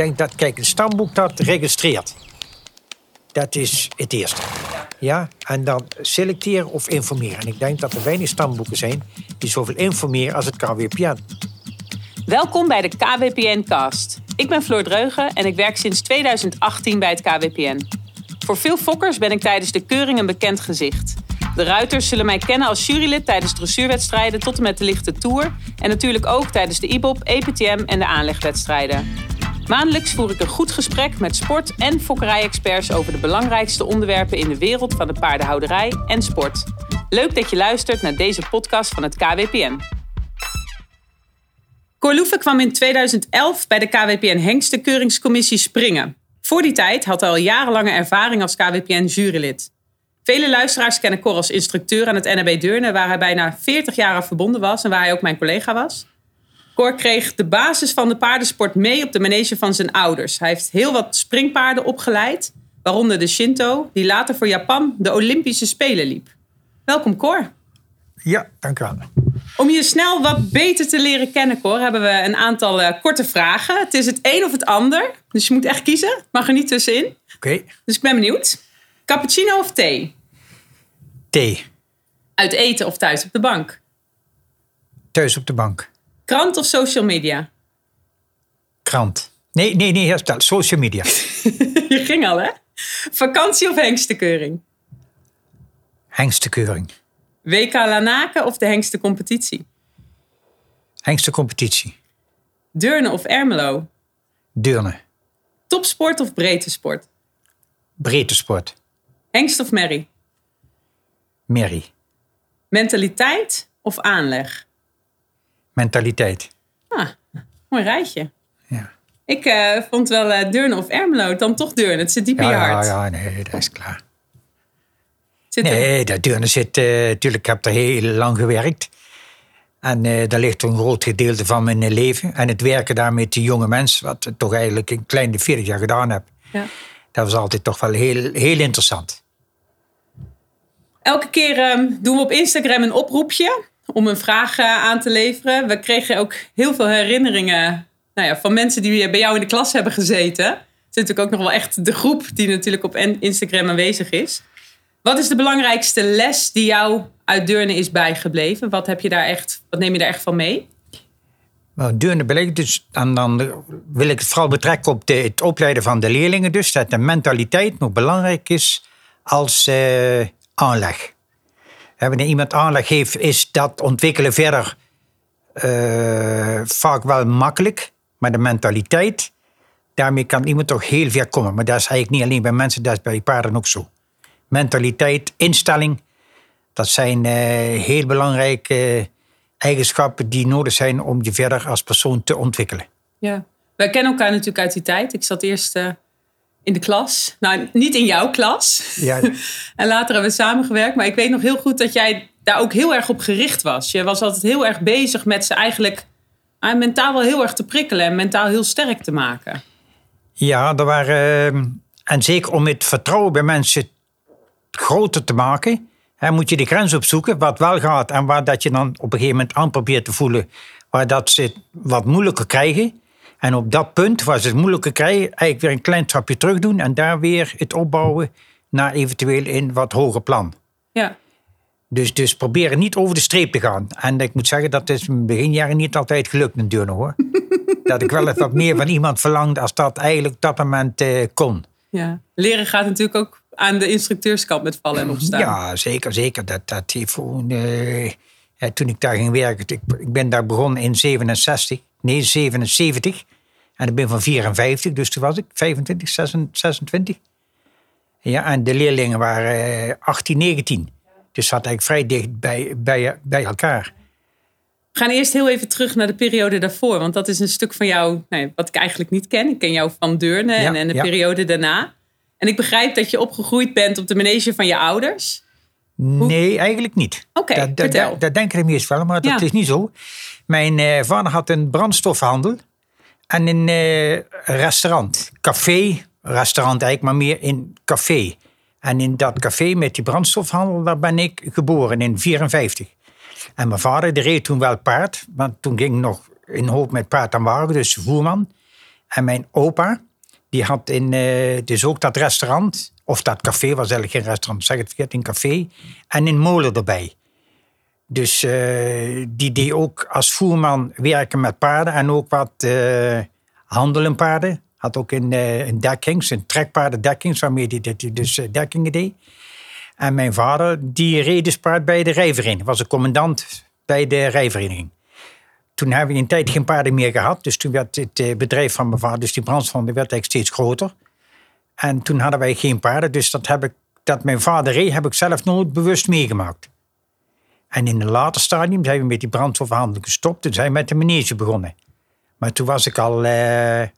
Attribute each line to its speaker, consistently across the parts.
Speaker 1: denk dat, kijk, een stamboek dat registreert. Dat is het eerste. Ja, en dan selecteren of informeren. En ik denk dat er weinig stamboeken zijn die zoveel informeren als het KWPN.
Speaker 2: Welkom bij de KWPN-cast. Ik ben Floor Dreugen en ik werk sinds 2018 bij het KWPN. Voor veel fokkers ben ik tijdens de keuring een bekend gezicht. De ruiters zullen mij kennen als jurylid tijdens dressuurwedstrijden tot en met de lichte tour. En natuurlijk ook tijdens de IBOP, EPTM en de aanlegwedstrijden. Maandelijks voer ik een goed gesprek met sport- en fokkerij-experts over de belangrijkste onderwerpen in de wereld van de paardenhouderij en sport. Leuk dat je luistert naar deze podcast van het KWPN. Corloeve kwam in 2011 bij de KWPN Hengstenkeuringscommissie springen. Voor die tijd had hij al jarenlange ervaring als KWPN-jurylid. Vele luisteraars kennen Cor als instructeur aan het NAB Deurne, waar hij bijna 40 jaar verbonden was en waar hij ook mijn collega was. Cor kreeg de basis van de paardensport mee op de manege van zijn ouders. Hij heeft heel wat springpaarden opgeleid, waaronder de Shinto, die later voor Japan de Olympische Spelen liep. Welkom Cor.
Speaker 1: Ja, dank u wel.
Speaker 2: Om je snel wat beter te leren kennen, Cor, hebben we een aantal uh, korte vragen. Het is het een of het ander, dus je moet echt kiezen. Mag er niet tussenin. Oké.
Speaker 1: Okay.
Speaker 2: Dus ik ben benieuwd. Cappuccino of thee?
Speaker 1: Thee.
Speaker 2: Uit eten of thuis op de bank?
Speaker 1: Thuis op de bank.
Speaker 2: Krant of social media?
Speaker 1: Krant. Nee, nee, nee. Social media.
Speaker 2: je ging al, hè? Vakantie of hengstenkeuring?
Speaker 1: Hengstenkeuring.
Speaker 2: WK Lanaken of de hengstencompetitie?
Speaker 1: Hengstencompetitie.
Speaker 2: Deurne of Ermelo?
Speaker 1: Deurne.
Speaker 2: Topsport of breedte sport?
Speaker 1: Breedte sport.
Speaker 2: Hengst of merrie?
Speaker 1: Merrie.
Speaker 2: Mentaliteit of aanleg?
Speaker 1: Mentaliteit.
Speaker 2: Ah, mooi rijtje.
Speaker 1: Ja.
Speaker 2: Ik uh, vond wel uh, Deurne of Ermelo, dan toch Deurne. Het zit diep
Speaker 1: ja,
Speaker 2: in je hart.
Speaker 1: Ja, ja, nee, dat is klaar. Zit nee, dat Deurne zit... Uh, natuurlijk, ik heb er heel lang gewerkt. En uh, daar ligt een groot gedeelte van mijn leven. En het werken daar met die jonge mensen, wat ik toch eigenlijk een kleine 40 jaar gedaan heb.
Speaker 2: Ja.
Speaker 1: Dat was altijd toch wel heel, heel interessant.
Speaker 2: Elke keer um, doen we op Instagram een oproepje om een vraag uh, aan te leveren. We kregen ook heel veel herinneringen nou ja, van mensen die bij jou in de klas hebben gezeten. Het is natuurlijk ook nog wel echt de groep die natuurlijk op Instagram aanwezig is. Wat is de belangrijkste les die jou uit Deurne is bijgebleven? Wat, heb je daar echt, wat neem je daar echt van mee?
Speaker 1: Nou, Deurne dus, en dan wil ik het vooral betrekken op het opleiden van de leerlingen. Dus dat de mentaliteit nog belangrijk is als uh, aanleg. Wanneer iemand aanleg heeft, is dat ontwikkelen verder uh, vaak wel makkelijk. Maar de mentaliteit, daarmee kan iemand toch heel ver komen. Maar dat is eigenlijk niet alleen bij mensen, dat is bij paarden ook zo. Mentaliteit, instelling, dat zijn uh, heel belangrijke eigenschappen die nodig zijn om je verder als persoon te ontwikkelen.
Speaker 2: Ja, wij kennen elkaar natuurlijk uit die tijd. Ik zat eerst uh, in de klas. Nou, niet in jouw klas.
Speaker 1: Ja.
Speaker 2: en later hebben we samengewerkt. Maar ik weet nog heel goed dat jij daar ook heel erg op gericht was. Je was altijd heel erg bezig met ze eigenlijk uh, mentaal wel heel erg te prikkelen en mentaal heel sterk te maken.
Speaker 1: Ja, er waren. Uh, en zeker om het vertrouwen bij mensen groter te maken, hè, moet je de grens opzoeken wat wel gaat en waar dat je dan op een gegeven moment aan probeert te voelen waar dat ze het wat moeilijker krijgen. En op dat punt ze het moeilijker krijgen, eigenlijk weer een klein trapje terug doen en daar weer het opbouwen naar eventueel een wat hoger plan.
Speaker 2: Ja.
Speaker 1: Dus, dus proberen niet over de streep te gaan. En ik moet zeggen, dat is in beginjaren niet altijd gelukt natuurlijk hoor. dat ik wel eens wat meer van iemand verlangde als dat eigenlijk op dat moment uh, kon.
Speaker 2: Ja, leren gaat natuurlijk ook aan de instructeurskant met vallen en opstaan.
Speaker 1: Ja, zeker, zeker. Dat, dat heeft gewoon, toen ik daar ging werken, ik, ik ben daar begonnen in 67, nee 77. En ik ben van 54, dus toen was ik 25, 26. Ja, en de leerlingen waren uh, 18, 19. Dus zat eigenlijk vrij dicht bij, bij, bij elkaar.
Speaker 2: We gaan eerst heel even terug naar de periode daarvoor. Want dat is een stuk van jou wat ik eigenlijk niet ken. Ik ken jou van Deurne en, en de ja. periode daarna. En ik begrijp dat je opgegroeid bent op de manege van je ouders.
Speaker 1: Nee, eigenlijk niet.
Speaker 2: Oké, okay,
Speaker 1: dat, dat, dat denken de wel, maar dat ja. is niet zo. Mijn uh, vader had een brandstofhandel en een uh, restaurant. Café, restaurant eigenlijk, maar meer in café. En in dat café met die brandstofhandel, daar ben ik geboren in 54. En mijn vader die reed toen wel paard, want toen ging nog in hoop met paard aan wagen, dus voerman. En mijn opa, die had in, eh, dus ook dat restaurant, of dat café, was eigenlijk geen restaurant, zeg het verkeerd, een café. En een molen erbij. Dus eh, die deed ook als voerman werken met paarden en ook wat uh, handelen paarden. Had ook een, uh, een dekkings, een waarmee hij dus dekkingen deed. En mijn vader, die reed dus paard bij de rijvereniging. Was een commandant bij de rijvereniging. Toen hebben we een tijd geen paarden meer gehad. Dus toen werd het bedrijf van mijn vader, dus die brandstonden, werd eigenlijk steeds groter. En toen hadden wij geen paarden. Dus dat, heb ik, dat mijn vader reed, heb ik zelf nooit bewust meegemaakt. En in een later stadium zijn we met die brandstofhandel gestopt. Toen zijn we met de manege begonnen. Maar toen was ik al eh,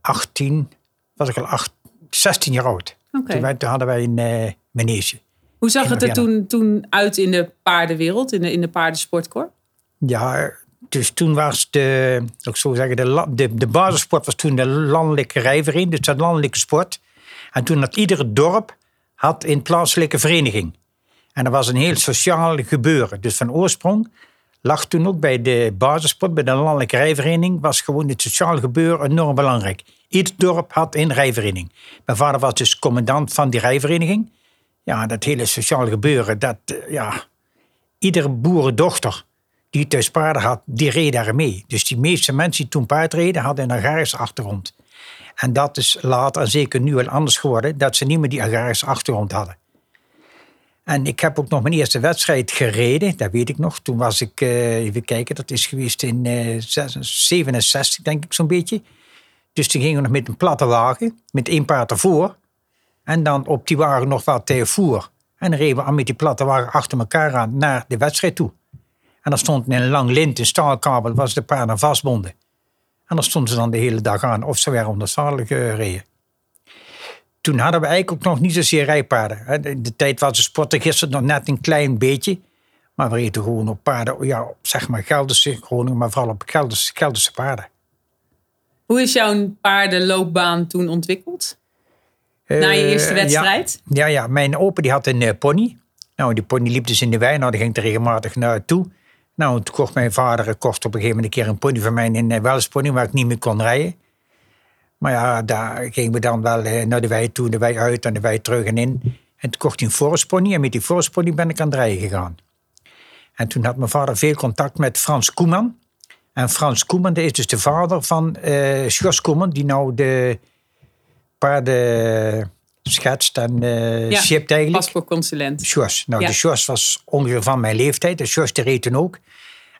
Speaker 1: 18, was ik al 8, 16 jaar oud.
Speaker 2: Okay.
Speaker 1: Toen, hadden wij een manege.
Speaker 2: Hoe zag het er toen, toen uit in de paardenwereld, in de, in de?
Speaker 1: Ja, dus toen was de, ik zou zeggen, de, de, basissport was toen de landelijke rijvereniging, dus de landelijke sport. En toen had iedere dorp had een plaatselijke vereniging. En dat was een heel sociaal gebeuren. Dus van oorsprong lag toen ook bij de basisport, bij de landelijke rijvereniging, was gewoon het sociaal gebeuren enorm belangrijk. Ieder dorp had een rijvereniging. Mijn vader was dus commandant van die rijvereniging. Ja, dat hele sociaal gebeuren, dat, eh, ja, iedere boerendochter die thuis paarden had, die reed daar mee. Dus die meeste mensen die toen paard reden, hadden een agrarische achtergrond. En dat is later, en zeker nu wel anders geworden, dat ze niet meer die agrarische achtergrond hadden. En ik heb ook nog mijn eerste wedstrijd gereden, dat weet ik nog. Toen was ik, uh, even kijken, dat is geweest in uh, 67, denk ik zo'n beetje. Dus toen gingen we nog met een platte wagen, met één paard ervoor. En dan op die wagen nog wat uh, voer. En dan reden we met die platte wagen achter elkaar aan naar de wedstrijd toe. En dan stond een lang lint, een staalkabel, was de paarden vastbonden. En dan stonden ze dan de hele dag aan, of ze werden onder zadel gereden toen hadden we eigenlijk ook nog niet zozeer rijpaarden. In de tijd was de sporten gisteren nog net een klein beetje. Maar we reden gewoon op paarden, ja, op zeg maar Gelderse Groningen, maar vooral op Gelderse, Gelderse paarden.
Speaker 2: Hoe is jouw paardenloopbaan toen ontwikkeld? Na je eerste eh, wedstrijd?
Speaker 1: Ja, ja, mijn opa die had een uh, pony. Nou, die pony liep dus in de wei. Nou, daar ging er regelmatig naartoe. Nou, toen kocht mijn vader kocht op een gegeven moment een keer een pony van mij, een uh, Welspony, waar ik niet meer kon rijden. Maar ja, daar gingen we dan wel eh, naar de wei toe, de wei uit en de wei terug en in. En toen kocht hij een forestpony en met die forestpony ben ik aan het rijden gegaan. En toen had mijn vader veel contact met Frans Koeman. En Frans Koeman is dus de vader van uh, Sjors Koeman, die nou de paarden schetst en uh, ja, eigenlijk.
Speaker 2: paspoortconsulent.
Speaker 1: Sjors. Nou, de Sjors was ongeveer van mijn leeftijd. De Sjors de reed toen ook.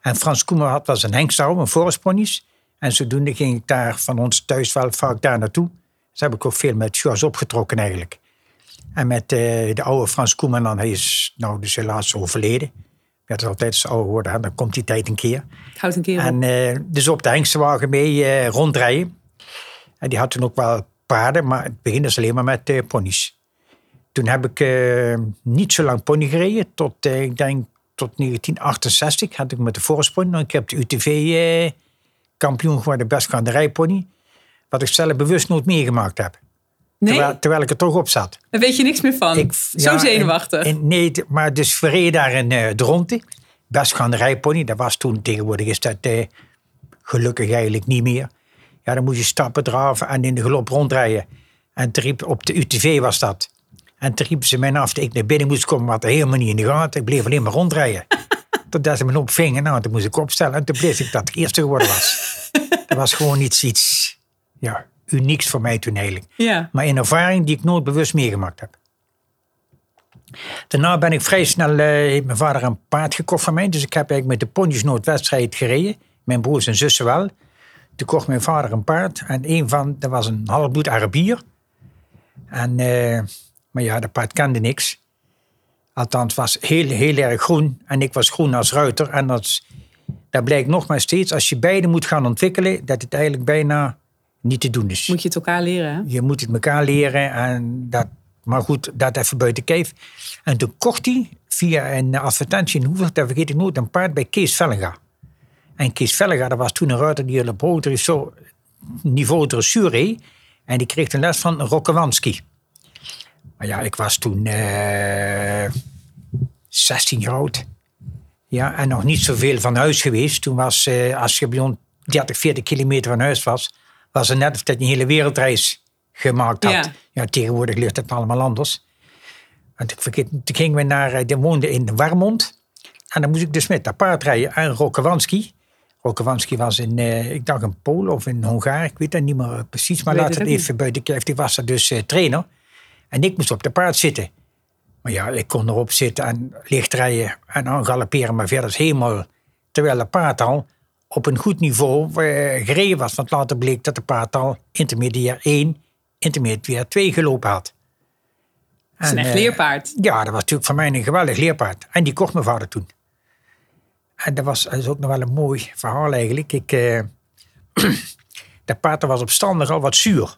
Speaker 1: En Frans Koeman had, was een hengstouw, een forestponies. En zodoende ging ik daar van ons thuis wel vaak daar naartoe. Dus heb ik ook veel met Jos opgetrokken eigenlijk. En met uh, de oude Frans Koeman, dan, hij is nou dus helaas overleden. Ik had altijd zo ouder worden, dan komt die tijd een keer.
Speaker 2: Houd een keer op.
Speaker 1: En uh, dus op de hengstenwagen mee uh, rondrijden. En die had toen ook wel paarden, maar het begin is alleen maar met uh, ponies. Toen heb ik niet zo lang pony gereden, tot ik denk tot 1968 had ik met de voorspon. Ik heb de UTV kampioen geworden best rijpony. Wat ik zelf bewust nooit meegemaakt heb.
Speaker 2: Nee?
Speaker 1: Terwijl, terwijl, ik er toch op zat.
Speaker 2: Daar weet je niks meer van. Ik, Zo zenuwachtig.
Speaker 1: nee, maar dus verreed daar in uh, Dronte. Best rijpony. Dat was toen, tegenwoordig is dat gelukkig eigenlijk niet meer. Ja, dan moest je stappen draven en in de galop rondrijden. En riep, op de UTV was dat. En toen riepen ze mij af dat ik naar binnen moest komen, wat er helemaal niet in de gaten. Ik bleef alleen maar rondrijden. Totdat ze me opvingen. Nou, toen moest ik opstellen. En toen bleef ik dat ik eerste geworden was. dat was gewoon iets, iets ja, unieks voor mij toen eigenlijk.
Speaker 2: Ja.
Speaker 1: Maar een ervaring die ik nooit bewust meegemaakt heb. Daarna ben ik vrij snel, uh, heeft mijn vader een paard gekocht van mij. Dus ik heb eigenlijk met de pony's nooit wedstrijd gereden. Mijn broers en zussen wel. Toen kocht mijn vader een paard. En een van, dat was een halfbloed Arabier. En, uh, maar ja, dat paard kende niks. Althans, was heel, heel erg groen. En ik was groen als ruiter. En dat, dat blijkt nog maar steeds, als je beide moet gaan ontwikkelen, dat het eigenlijk bijna niet te doen is.
Speaker 2: Moet je het elkaar leren, hè?
Speaker 1: Je moet het elkaar leren. En dat, maar goed, dat even buiten kijf. En toen kocht hij via een advertentie in Hoeveel, dat vergeet ik nooit, een paard bij Kees Vellega. En Kees Vellega, dat was toen een ruiter die op hoog niveau dressuur En die kreeg een les van Rokkewanski. Maar ja, ik was toen uh, eh, 16 jaar oud. Ja, en nog niet zoveel van huis geweest. Toen was, uh, als je bij 30, 40 kilometer van huis was, was het net of dat je een hele wereldreis gemaakt had.
Speaker 2: Ja.
Speaker 1: Ja, tegenwoordig ligt het allemaal anders. Want ik vergeet, toen gingen we naar, eh, die woonde in Warmond. En dan moest ik dus met dat paard rijden aan Rokowanski. Rokowanski was in, eh, ik dacht in Polen of in Hongarije, ik weet dat niet meer precies. Maar laat
Speaker 2: het
Speaker 1: even buiten kijf. Die was er dus eh, trainer. En ik moest op de paard zitten. Maar ja, ik kon erop zitten en licht rijden en aan galopperen, maar verder is helemaal. Terwijl de paard al op een goed niveau eh, gereden was. Want later bleek dat de paard al intermediair 1, intermediair 2 gelopen had.
Speaker 2: Dat is een echt leerpaard.
Speaker 1: ja, dat was natuurlijk voor mij een geweldig leerpaard. En die kocht mijn vader toen. En dat was dat is ook nog wel een mooi verhaal eigenlijk. Ik, eh, dat paard dat was op stand nogal wat zuur.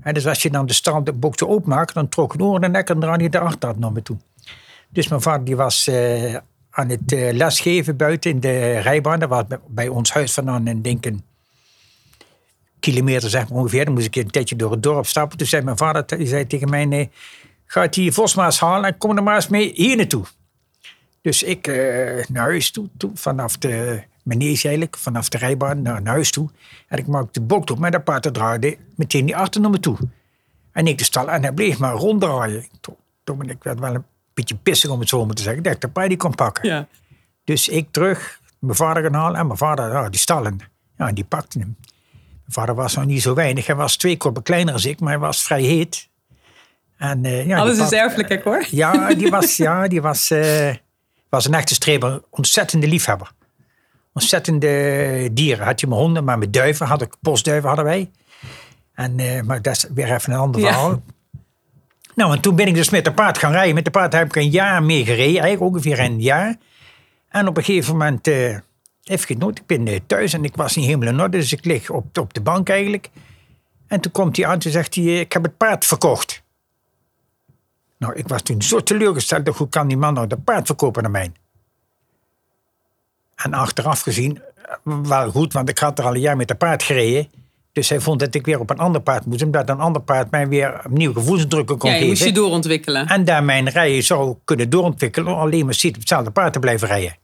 Speaker 1: En dus als je dan de stand de boekje openmaakt, dan trok een oor de nek en je de achterhand naar me toe. Dus mijn vader die was eh, aan het eh, lesgeven buiten in de rijbaan. Dat was bij- ons huis vandaan en denk een kilometer zeg maar ongeveer. Dan moest ik een tijdje door het dorp stappen. Toen zei mijn vader zei tegen mij, nee, ga die Vosmaas halen en kom er maar eens mee hier naartoe. Dus ik eh, naar huis toe, toe vanaf de manege eigenlijk, vanaf de rijbaan naar, naar huis toe. En ik maakte de bocht op met dat paard draaide meteen die achter naar me toe. En ik de stal en hij bleef maar ronddraaien. Toen, ik werd wel een beetje pissig om het zo maar te zeggen, dat ik de paard die kon pakken.
Speaker 2: Ja.
Speaker 1: Dus ik terug, mijn vader gaan halen en mijn vader, ja, die stallen. Ja, en die pakte hem. Mijn vader was nog niet zo weinig. Hij was twee koppen kleiner als ik, maar hij was vrij heet. En, eh, ja,
Speaker 2: Alles is
Speaker 1: pak-
Speaker 2: erfelijk, hoor.
Speaker 1: Ja, die was, ja, die was, eh, was een echte streber. Ontzettende liefhebber. Ontzettende dieren. Had je mijn honden, maar met duiven had ik, postduiven hadden wij. En, eh, maar dat is weer even een ander
Speaker 2: Ja.
Speaker 1: verhaal. Nou, en toen ben ik dus met de paard gaan rijden. Met de paard heb ik een jaar mee gereden, eigenlijk ongeveer een jaar. En op een gegeven moment, eh even genoten, ik ben eh, thuis en ik was niet helemaal in orde. Dus ik lig op, op de bank eigenlijk. En toen komt hij aan en zegt hij, ik heb het paard verkocht. Nou, ik was toen zo teleurgesteld. Hoe kan die man nou dat paard verkopen aan mij? En achteraf gezien, eh, wel goed, want ik had er al een jaar met de paard gereden. Dus hij vond dat ik weer op een ander paard moest. Omdat een ander paard mij weer opnieuw gevoelsdrukken kon
Speaker 2: Ja,
Speaker 1: geven.
Speaker 2: moest je doorontwikkelen.
Speaker 1: En daar mijn rijden zou kunnen doorontwikkelen. Alleen maar zit op hetzelfde paard te blijven rijden.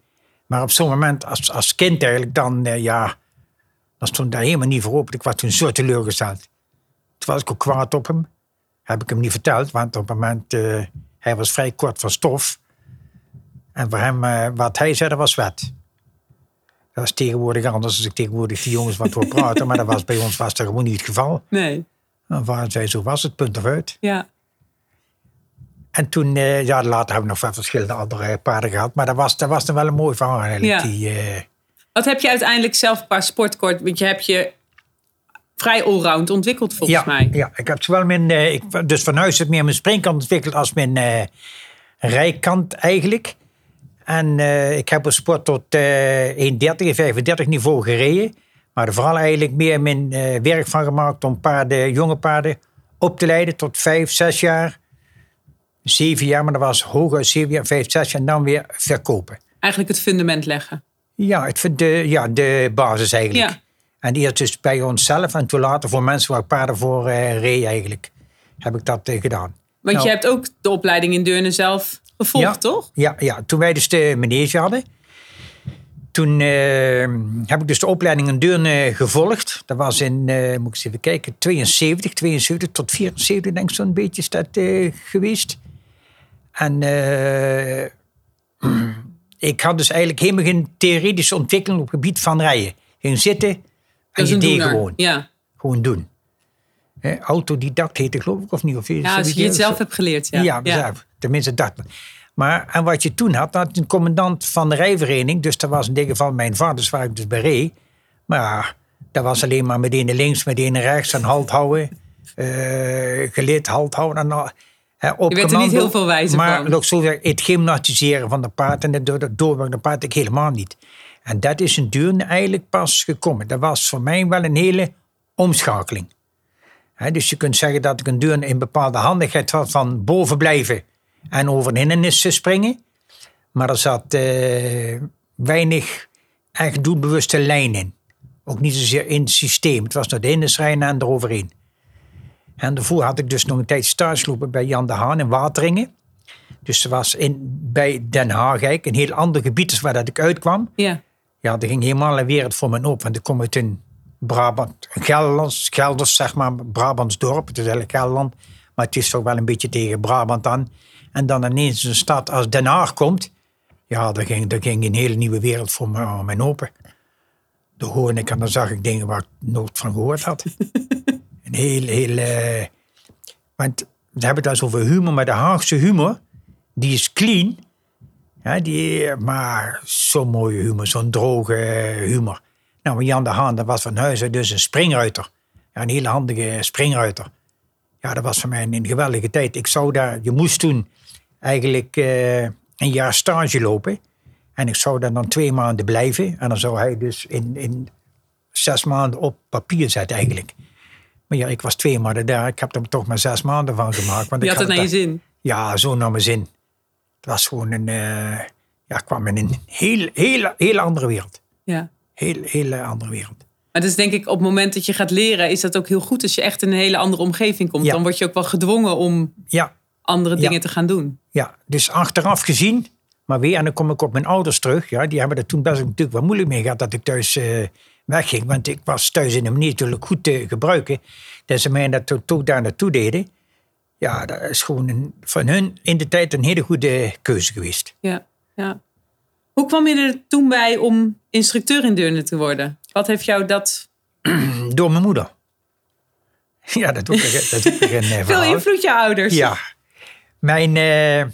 Speaker 1: Maar op zo'n moment, als, als kind eigenlijk, dan eh, ja. Dan stond daar helemaal niet voor open. Ik was toen zo teleurgesteld. Toen was ik ook kwaad op hem. Heb ik hem niet verteld, want op het moment. eh, hij was vrij kort van stof. En voor hem, eh, wat hij zei, dat was wet. Dat was tegenwoordig anders als ik tegenwoordig die jongens wat wil praten. maar dat was, bij ons was dat gewoon niet het geval.
Speaker 2: Nee,
Speaker 1: En waar zei, zo was het, punt of uit.
Speaker 2: ja.
Speaker 1: En toen, eh, ja, later hebben we nog wel verschillende andere paarden gehad. Maar dat was, dat was dan wel een mooi verhaal eigenlijk.
Speaker 2: Ja.
Speaker 1: Die,
Speaker 2: Wat heb je uiteindelijk zelf qua sportkort? Want je hebt je vrij allround ontwikkeld volgens
Speaker 1: ja,
Speaker 2: mij.
Speaker 1: ja, ik heb zowel mijn, eh, ik, dus van huis uit meer mijn springkant ontwikkeld als mijn eh, rijkant eigenlijk. En eh, ik heb op sport tot eh 1,30, 35 niveau gereden. Maar er vooral eigenlijk meer mijn werk van gemaakt om paarden, jonge paarden op te leiden tot 5, 6 jaar. 7 jaar, maar dat was hooguit 7 jaar, 5, 6 jaar en dan weer verkopen.
Speaker 2: Eigenlijk het fundament leggen.
Speaker 1: Ja, vind de, ja, de basis eigenlijk.
Speaker 2: Ja.
Speaker 1: En eerst dus bij onszelf en toen later voor mensen waar ik paarden voor eh reed eigenlijk. Heb ik dat eh, gedaan.
Speaker 2: Want
Speaker 1: Nou.
Speaker 2: je hebt ook de opleiding in Deurne zelf gevolgd,
Speaker 1: Ja.
Speaker 2: toch?
Speaker 1: Ja, ja, toen wij dus de manege hadden. Toen eh, heb ik dus de opleiding in Deurne gevolgd. Dat was in, moet ik eens even kijken, 72, 72 tot 74 denk ik zo'n beetje is dat geweest. En ik had dus eigenlijk helemaal geen theoretische ontwikkeling op het gebied van rijden. Ging zitten en je
Speaker 2: een
Speaker 1: deed gewoon.
Speaker 2: Ja,
Speaker 1: Gewoon doen. Hè, autodidact heet het geloof ik, of niet? Of
Speaker 2: ja als je het zelf hebt geleerd. Ja,
Speaker 1: ja, zelf. tenminste dat. Maar en wat je toen had, had een commandant van de rijvereniging. Dus dat was in dit geval mijn vader, waar ik dus bij reed. Maar ja, dat was alleen maar met ene links, met ene rechts en halt houden. eh geleerd halt houden. En, al- op
Speaker 2: Je werd er niet heel veel wijzer
Speaker 1: maar
Speaker 2: van.
Speaker 1: nog zo zeg, het gymnastiseren van de paard en het doorwerken de paard ik helemaal niet. En dat is een duur eigenlijk pas gekomen. Dat was voor mij wel een hele omschakeling. Dus je kunt zeggen dat ik een deur in bepaalde handigheid had van boven blijven en over een hindernis springen. Maar er zat eh, weinig echt doelbewuste lijn in. Ook niet zozeer in het systeem. Het was door de hindernisrijden en eroverheen. En daarvoor had ik dus nog een tijd stage gelopen bij Jan de Haan in Wateringen. Dus er was in, bij Den Haag eigenlijk een heel ander gebied waar dat ik uitkwam.
Speaker 2: Ja.
Speaker 1: Ja, er ging helemaal een wereld voor me op. Want ik kom uit een Brabant, Gelderlands, Gelders, zeg maar, Brabants dorp. Het is eigenlijk Gelderland, maar het is toch wel een beetje tegen Brabant aan. En dan ineens een stad als Den Haag komt. Ja, daar ging, daar ging een hele nieuwe wereld voor me, mijn open. Daar hoorde ik en dan zag ik dingen waar ik nooit van gehoord had. een heel, heel... eh, want we hebben het over humor, maar de Haagse humor, die is clean. Die, maar zo'n mooie humor, zo'n droge humor. Nou, maar Jan de Haan, dat was van huis uit dus een springruiter. Ja, een hele handige springruiter. Ja, dat was voor mij een geweldige tijd. Ik zou daar, je moest toen eigenlijk eh, een jaar stage lopen. En ik zou daar dan twee maanden blijven. En dan zou hij dus in, in zes maanden op papier zetten eigenlijk. Maar ja, ik was twee maanden daar. Ik heb er toch maar zes maanden van gemaakt. Want
Speaker 2: Je had het naar je zin.
Speaker 1: ja, zo naar mijn zin. Het was gewoon een. eh, ja, ik kwam in een heel, heel, heel andere wereld.
Speaker 2: Ja.
Speaker 1: Heel, hele andere wereld.
Speaker 2: Maar dus denk ik, op het moment dat je gaat leren, is dat ook heel goed als je echt in een hele andere omgeving komt.
Speaker 1: Ja.
Speaker 2: Dan word je ook wel gedwongen om
Speaker 1: Ja,
Speaker 2: andere
Speaker 1: Ja.
Speaker 2: dingen te gaan doen.
Speaker 1: ja, dus achteraf gezien, maar weer, en dan kom ik op mijn ouders terug. Ja, die hebben er toen best natuurlijk wel moeilijk mee gehad dat ik thuis eh, wegging. Want ik was thuis in een manier natuurlijk goed te gebruiken. Dat ze mij dat to- toch daar naartoe deden. Ja, dat is gewoon een, van hun in de tijd een hele goede keuze geweest.
Speaker 2: Ja. ja. Hoe kwam je er toen bij om instructeur in Deurne te worden? Wat heeft jou dat...
Speaker 1: Door mijn moeder. Ja, dat doe ik, dat doe ik een eh,
Speaker 2: Veel
Speaker 1: verhaal.
Speaker 2: invloed je ouders.
Speaker 1: Ja. Mijn, eh,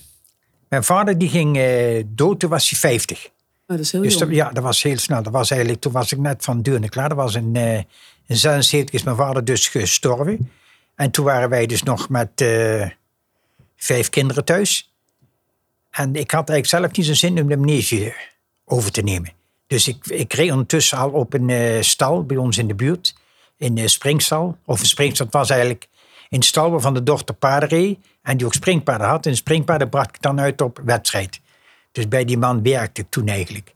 Speaker 1: mijn vader die ging eh, dood, toen was hij 50.
Speaker 2: Oh, dat is heel
Speaker 1: Dus dat, ja, dat was heel snel. Dat was eigenlijk, toen was ik net van Deurne klaar. Dat was in, eh in 76 is mijn vader dus gestorven. En toen waren wij dus nog met eh, vijf kinderen thuis. En ik had eigenlijk zelf niet zo'n zin om de manege over te nemen. Dus ik, ik reed ondertussen al op een eh, stal bij ons in de buurt. In een springstal. Of een springstal was eigenlijk een stal waarvan de dochter. En die ook springpaarden had. En springpaarden bracht ik dan uit op wedstrijd. Dus bij die man werkte ik toen eigenlijk.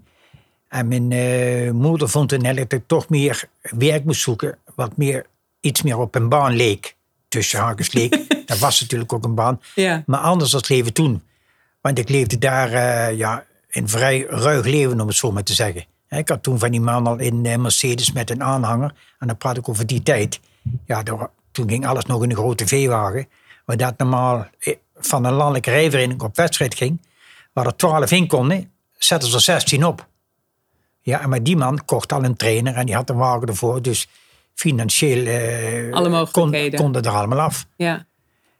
Speaker 1: En mijn eh, moeder vond toen dat ik toch meer werk moest zoeken. Wat meer, iets meer op een baan leek. Tussen haakjes leek. dat was natuurlijk ook een baan.
Speaker 2: Ja.
Speaker 1: Maar anders dan het leven toen. Want ik leefde daar eh, ja, een vrij ruig leven, om het zo maar te zeggen. Ik had toen van die man al in eh, Mercedes met een aanhanger. En dan praat ik over die tijd. Ja, daar- toen ging alles nog in een grote veewagen. Waar dat normaal eh, van een landelijke rijvereniging op wedstrijd ging. Waar er 12 in konden, zetten ze er 16 op. Ja, en maar die man kocht al een trainer en die had een wagen ervoor. Dus financieel eh, kon,
Speaker 2: mogelijkheden.
Speaker 1: kon het er allemaal af.
Speaker 2: Ja.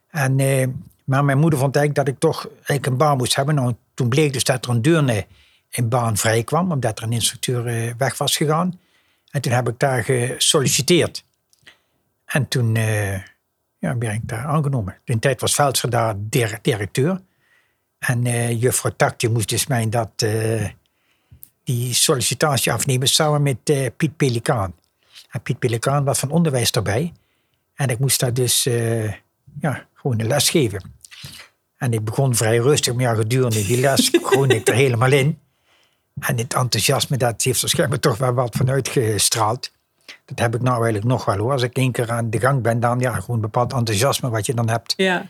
Speaker 1: En, eh, maar mijn moeder vond eigenlijk dat ik toch eigenlijk een baan moest hebben. Nou, toen bleek dus dat er een deurne in baan vrij kwam, omdat er een instructeur eh, weg was gegaan. En toen heb ik daar gesolliciteerd. En toen eh, ja, ben ik daar aangenomen. In de tijd was Veldscher daar dir- directeur. En eh juffrouw Tak die moest dus mij dat, eh, die sollicitatie afnemen samen met eh, Piet Pelikaan. En Piet Pelikaan was van onderwijs erbij. En ik moest daar dus eh, ja, gewoon een les geven. En ik begon vrij rustig, maar ja, gedurende die les groeide ik er helemaal in. En het enthousiasme, dat heeft waarschijnlijk toch wel wat vanuit gestraald. Dat heb ik nou eigenlijk nog wel hoor. Als ik één keer aan de gang ben, dan ja, gewoon een bepaald enthousiasme wat je dan hebt.
Speaker 2: Ja.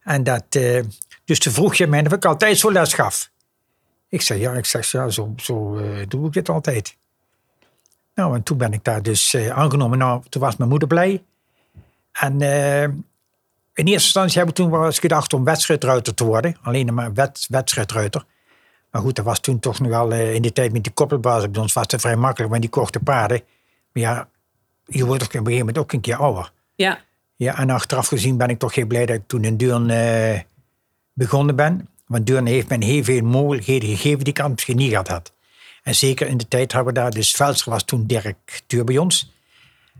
Speaker 1: En dat, eh, dus toen vroeg je mij of ik altijd zo les gaf. Ik zei ja, ik zeg ja, zo, zo eh, doe ik dit altijd. Nou, en toen ben ik daar dus eh, aangenomen. Nou, toen was mijn moeder blij. En eh, in eerste instantie heb ik toen wel eens gedacht om wedstrijdruiter te worden. Alleen maar wed, wedstrijdruiter. Maar goed, dat was toen toch nog wel eh, in die tijd met die koppelbaas bij ons was het vrij makkelijk, want die kochten paarden. Maar ja, je wordt op een gegeven moment ook een keer ouder.
Speaker 2: Ja.
Speaker 1: Ja, en achteraf gezien ben ik toch heel blij dat ik toen in Deurne eh, begonnen ben. Want Deurne heeft mij heel veel mogelijkheden gegeven die ik anders niet gehad had. En zeker in de tijd hebben we daar, dus Veldscher was toen directeur bij ons.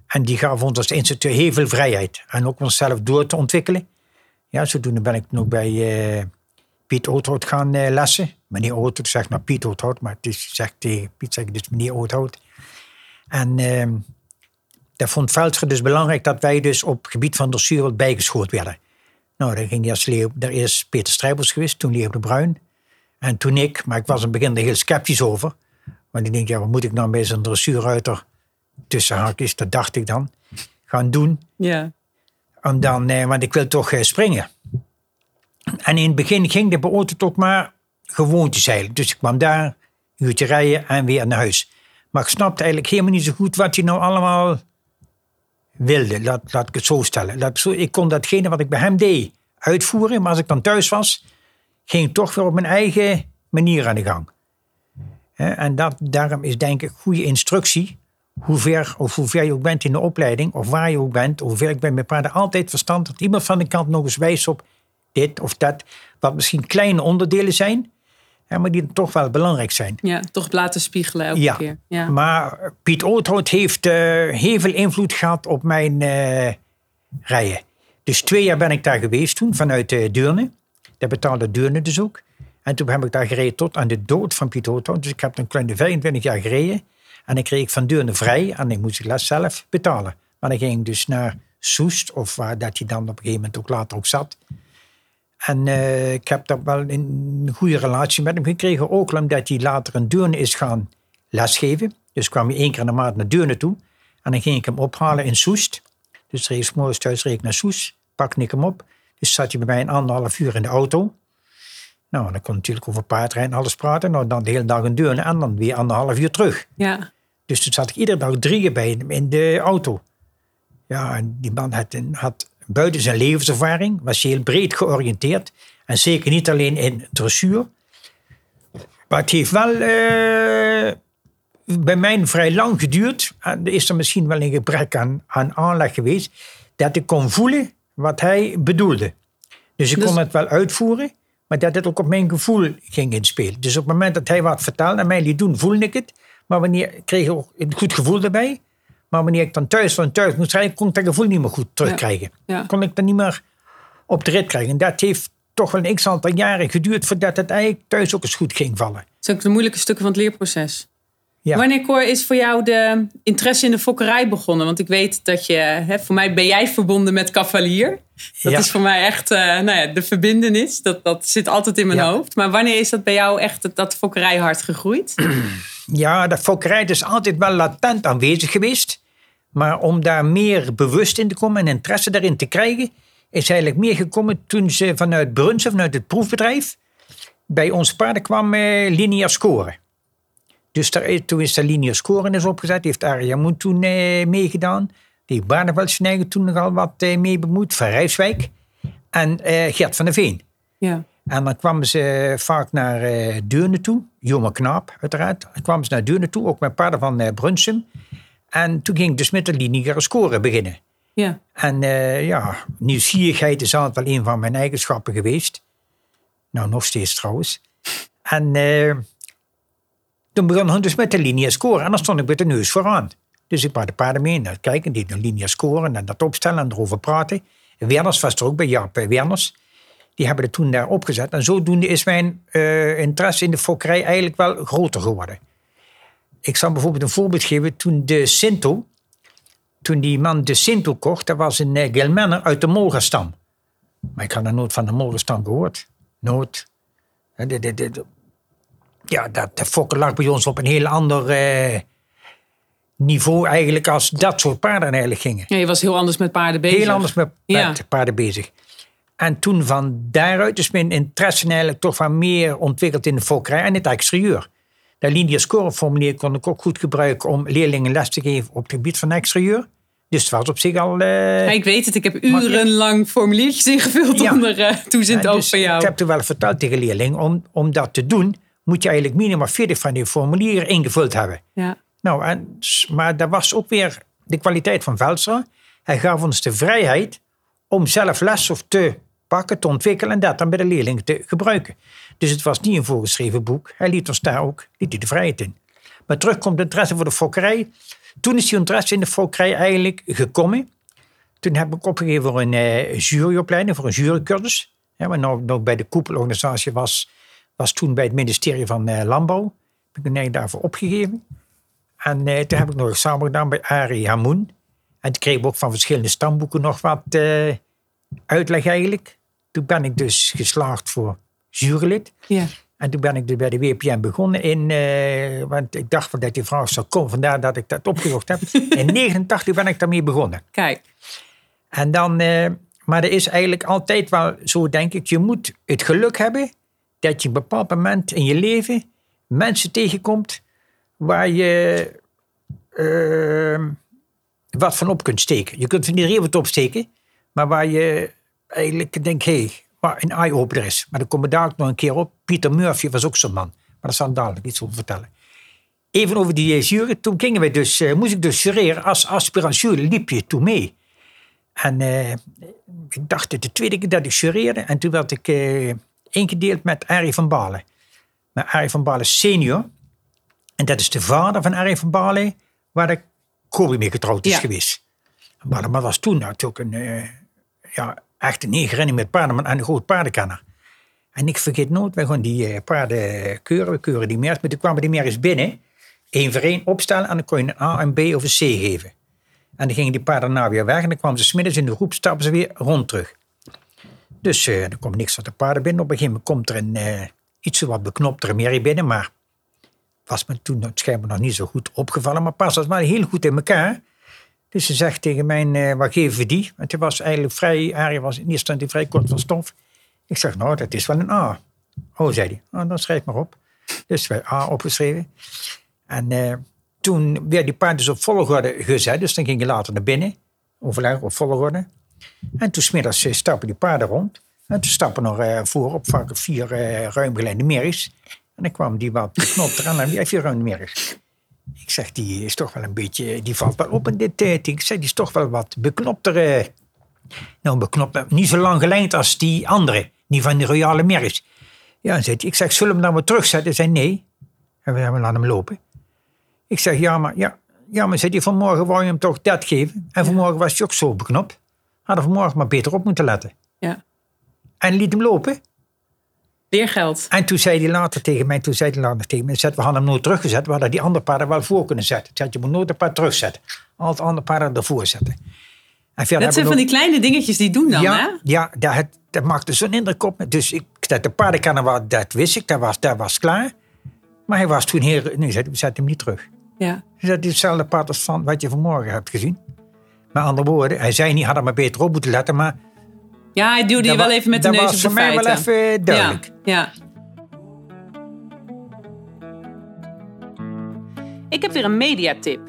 Speaker 1: En die gaf ons als instructeur heel veel vrijheid. En ook onszelf door te ontwikkelen. Ja, zodoende ben ik nog bij eh, Piet Oothout gaan eh, lessen. Meneer Oothout zegt maar Piet Oothout, maar het is, zegt Piet zeg ik dus meneer Oothout. En ehm, dat vond Veldscher dus belangrijk dat wij dus op het gebied van dressuur wat bijgeschoold werden. Nou, dan ging hij als daar is Peter Strijbers geweest, toen Leo de Bruin. En toen ik, maar ik was in het begin er heel sceptisch over. Want ik denk, ja, wat moet ik nou bij zo'n dressuurruiter tussen haakjes, dat dacht ik dan, gaan doen.
Speaker 2: Ja.
Speaker 1: En dan, eh, want ik wil toch eh, springen. En in het begin ging de auto ook maar gewoontjes eigenlijk. Dus ik kwam daar, een uurtje rijden en weer naar huis. Maar ik snapte eigenlijk helemaal niet zo goed wat hij nou allemaal wilde. Laat, laat ik het zo stellen. Laat, zo, ik kon datgene wat ik bij hem deed uitvoeren. Maar als ik dan thuis was, ging ik toch weer op mijn eigen manier aan de gang. En dat, daarom is denk ik goede instructie. Hoe ver, of hoe ver je ook bent in de opleiding, of waar je ook bent, of hoe ver ik ben met paarden, altijd verstand dat iemand van de kant nog eens wijst op dit of dat. Wat misschien kleine onderdelen zijn, maar die toch wel belangrijk zijn.
Speaker 2: Ja, toch laten spiegelen elke
Speaker 1: Ja,
Speaker 2: keer. Ja.
Speaker 1: maar Piet Oothout heeft eh, heel veel invloed gehad op mijn eh, rijden. Dus twee jaar ben ik daar geweest toen, vanuit uh, Deurne. Dat betaalde Deurne dus ook. En toen heb ik daar gereden tot aan de dood van Piet Oothout. Dus ik heb een kleine 25 jaar gereden. En dan kreeg ik van Deurne vrij. En ik moest de les zelf betalen. Maar dan ging ik dus naar Soest, of waar dat hij dan op een gegeven moment ook later ook zat. En eh, ik heb daar wel een goede relatie met hem gekregen. Ook omdat hij later in Deurne is gaan lesgeven. Dus kwam hij één keer in de maand naar Deurne toe. En dan ging ik hem ophalen in Soest. Dus reed ik morgens thuis reed ik naar Soest. Pakte ik hem op. Dus zat hij bij mij een anderhalf uur in de auto. Nou, dan kon natuurlijk over paardrijden en alles praten. Nou, dan de hele dag in Deurne en dan weer anderhalf uur terug.
Speaker 2: ja.
Speaker 1: Dus toen zat ik iedere dag drieën bij hem in de auto. Ja, en die man had, een, had buiten zijn levenservaring, was heel breed georiënteerd. En zeker niet alleen in dressuur. Maar het heeft wel eh, bij mij vrij lang geduurd. En er is er misschien wel een gebrek aan, aan aanleg geweest. Dat ik kon voelen wat hij bedoelde. Dus ik
Speaker 2: Dus-
Speaker 1: kon het wel uitvoeren. Maar dat het ook op mijn gevoel ging inspelen. Dus op het moment dat hij wat vertelde en mij liet doen, voelde ik het. Maar wanneer ik kreeg ook een goed gevoel erbij. Maar wanneer ik dan thuis van thuis moest rijden, kon ik dat gevoel niet meer goed terugkrijgen.
Speaker 2: Ja.
Speaker 1: Kon ik dat niet meer op de rit krijgen. En dat heeft toch wel een x aantal jaren geduurd voordat het eigenlijk thuis ook eens goed ging vallen.
Speaker 2: Dat is ook de moeilijke stukken van het leerproces.
Speaker 1: Ja.
Speaker 2: Wanneer is voor jou de interesse in de fokkerij begonnen? Want ik weet dat je, hè, voor mij ben jij verbonden met Cavalier. Dat
Speaker 1: Ja.
Speaker 2: is voor mij echt eh, nou ja, de verbindenis. Dat, dat zit altijd in mijn
Speaker 1: Ja.
Speaker 2: hoofd. Maar wanneer is dat bij jou echt dat, dat fokkerijhart gegroeid?
Speaker 1: Ja, dat fokkerij is altijd wel latent aanwezig geweest. Maar om daar meer bewust in te komen en interesse daarin te krijgen, is eigenlijk meer gekomen toen ze vanuit Brunsum, vanuit het proefbedrijf, bij ons paarden kwam eh, lineair scoren. Dus daar, toen is de lineair scoren is opgezet, heeft Aria Moen toen eh, meegedaan. Die heeft Barneveldsen toen nogal wat eh, mee bemoeid, van Rijswijk. En eh, Gert van der Veen.
Speaker 2: Ja.
Speaker 1: En dan kwamen ze vaak naar eh Deurne toe. Jonge knaap, uiteraard. Dan kwamen ze naar Deurne toe, ook met paarden van eh Brunsum. En toen ging ik dus met de lineaire scoren beginnen.
Speaker 2: ja.
Speaker 1: En eh, ja, nieuwsgierigheid is altijd wel een van mijn eigenschappen geweest. Nou, nog steeds trouwens. En eh, toen begon hij dus met de lineaire scoren. En dan stond ik met de neus vooraan. Dus ik bracht de paarden mee het kijken, die de lineaire scoren en dat opstellen en erover praten. Werners was er ook bij, Jaap eh, Werners. Die hebben het toen daar opgezet. En zodoende is mijn eh, interesse in de fokkerij eigenlijk wel groter geworden. Ik zal bijvoorbeeld een voorbeeld geven. Toen de Sinto, toen die man de Sinto kocht, dat was een uh, Gelmenner uit de Molgerstam. Maar ik had er nooit van de Molgerstam gehoord. Nooit. Hè, de- de- de- de- ja, dat de fokken lag bij ons op een heel ander eh, niveau eigenlijk als dat soort paarden eigenlijk gingen.
Speaker 2: ja, je was heel anders met paarden bezig.
Speaker 1: Heel anders met,
Speaker 2: Ja.
Speaker 1: met paarden bezig. En toen van daaruit is mijn interesse eigenlijk toch wat meer ontwikkeld in de fokkerij en het exterieur. Dat lineaire scoreformulier kon ik ook goed gebruiken om leerlingen les te geven op het gebied van exterieur. Dus het was op zich al... eh,
Speaker 2: Ja, ik weet het, ik heb urenlang formuliertjes ingevuld
Speaker 1: Ja.
Speaker 2: onder uh, toezicht
Speaker 1: en
Speaker 2: oog
Speaker 1: dus
Speaker 2: van jou.
Speaker 1: Ik heb toen wel verteld tegen leerlingen, om, om dat te doen, moet je eigenlijk minimaal 40 van die formulieren ingevuld hebben.
Speaker 2: Ja.
Speaker 1: Nou, en, maar dat was ook weer de kwaliteit van Velstra. Hij gaf ons de vrijheid om zelf les of te pakken, te ontwikkelen en dat dan bij de leerlingen te gebruiken. Dus het was niet een voorgeschreven boek. Hij liet ons daar ook liet hij de vrijheid in. Maar terugkomt de interesse voor de fokkerij. Toen is die interesse in de fokkerij eigenlijk gekomen. Toen heb ik opgegeven voor een eh, juryopleiding, voor een jurycursus. Ja, maar nou, nou bij de koepelorganisatie was, was toen bij het ministerie van eh, Landbouw. Heb ik eigenlijk daarvoor opgegeven. En eh, toen heb ik nog samen gedaan bij Arie Hamoen. En toen kreeg ik ook van verschillende stamboeken nog wat eh, uitleg eigenlijk. Toen ben ik dus geslaagd voor jurylid.
Speaker 2: Ja.
Speaker 1: En toen ben ik dus bij de WPN begonnen in, want ik dacht van dat die vraag zou komen, vandaar dat ik dat opgezocht heb. In 89 ben ik daarmee begonnen.
Speaker 2: Kijk,
Speaker 1: En dan, maar er is eigenlijk altijd wel zo, denk ik, je moet het geluk hebben dat je op een bepaald moment in je leven mensen tegenkomt waar je ehm, wat van op kunt steken. Je kunt van iedereen wat opsteken, maar waar je eigenlijk denkt, hé, hey, waar een eye-opener is. Maar dan komen we daar ook nog een keer op. Pieter Murphy was ook zo'n man. Maar daar zal ik dadelijk iets over vertellen. Even over die jury. Toen gingen we dus, uh, moest ik dus jureren als aspirant liep je toen mee. En uh, ik dacht de tweede keer dat ik jureerde. En toen werd ik ingedeeld met Arie van Balen. Met Arie van Balen senior. En dat is de vader van Arie van Balen, waar de Kobe mee getrouwd is ja. geweest. Maar dat was toen natuurlijk een, ja, echt een negerin met paarden en een groot paardenkenner. En ik vergeet nooit, wij gaan die paarden keuren, we keuren die mers. Maar toen kwamen die mers binnen, één voor één opstellen en dan kon je een A, een B of een C geven. En dan gingen die paarden daarna weer weg en dan kwamen ze smiddags in de groep, stappen ze weer rond terug. Dus uh, er komt niks van de paarden binnen. Op een gegeven moment komt er een uh, iets wat beknoptere merrie binnen, maar was me toen schijnbaar nog niet zo goed opgevallen. Maar pas was wel heel goed in elkaar. Dus ze zegt tegen mij, uh, wat geven we die? Want hij was eigenlijk vrij, Arie was in eerste instantie vrij kort van stof. Ik zeg, nou, dat is wel een A. Oh, zei hij. Oh, dan schrijf maar op. Dus wij A opgeschreven. En toen werd die paard dus op volgorde gezet. Dus dan ging je later naar binnen. Overleg op volgorde. En toen smiddags stappen die paarden rond. En toen stappen er uh, voor op vaak vier uh, ruimgeleide merries. En dan kwam die wat beknopt eraan en die heeft vier ruimmerries. Ik zeg, die is toch wel een beetje, die valt wel op in dit tijd. Ik zeg, die is toch wel wat beknopter. nou, beknopt, niet zo lang gelijnd als die andere. Die van de royale merries. Ja, zei ik zeg, zullen we hem dan weer terugzetten? Hij zei, nee. En we hebben laten hem lopen. Ik zeg, ja, maar, ja, ja, maar zei hij, vanmorgen wou je hem toch dat geven. En vanmorgen was hij ook zo beknopt. Hadden vanmorgen maar beter op moeten letten.
Speaker 2: Ja.
Speaker 1: En liet hem lopen.
Speaker 2: Leergeld.
Speaker 1: En toen zei hij later tegen mij, toen zei hij later tegen mij, we hadden hem nooit teruggezet. We hadden die andere paarden wel voor kunnen zetten. Zei, je moet nooit een paard terugzetten. Al het andere paarden ervoor zetten.
Speaker 2: En dat zijn van die kleine dingetjes die doen dan,
Speaker 1: ja,
Speaker 2: hè?
Speaker 1: Ja, dat, dat maakte zo'n indruk op Dus ik, dat de paardenkenner, dat wist ik, dat was, dat was klaar. Maar hij was toen heel... Nee, we zetten hem niet terug.
Speaker 2: Ja.
Speaker 1: Dus dat is hetzelfde pad als van wat je vanmorgen hebt gezien. Met andere woorden, hij zei niet, had er maar beter op moeten letten, maar...
Speaker 2: Ja, hij duwde je wel even met de neus op de
Speaker 1: feiten. Dat was voor mij wel even duidelijk.
Speaker 2: Ja, ja. Ik heb weer een mediatip.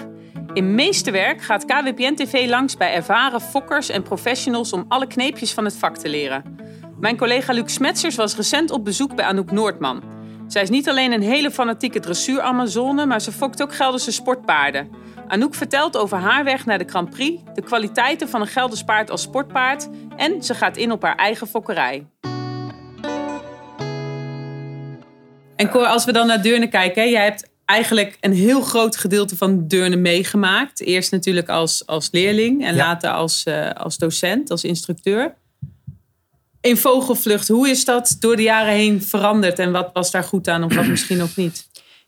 Speaker 2: In Meesterwerk gaat KWPN TV langs bij ervaren fokkers en professionals om alle kneepjes van het vak te leren. Mijn collega Luc Smetsers was recent op bezoek bij Anouk Noordman. Zij is niet alleen een hele fanatieke dressuur-Amazone, maar ze fokt ook Gelderse sportpaarden. Anouk vertelt over haar weg naar de Grand Prix, de kwaliteiten van een Gelders paard als sportpaard en ze gaat in op haar eigen fokkerij. En Cor, als we dan naar Deurne kijken, jij hebt eigenlijk een heel groot gedeelte van Deurne meegemaakt. Eerst natuurlijk als, als leerling en later als, uh, als docent, als instructeur in vogelvlucht, hoe is dat door de jaren heen veranderd en wat was daar goed aan of wat misschien ook niet?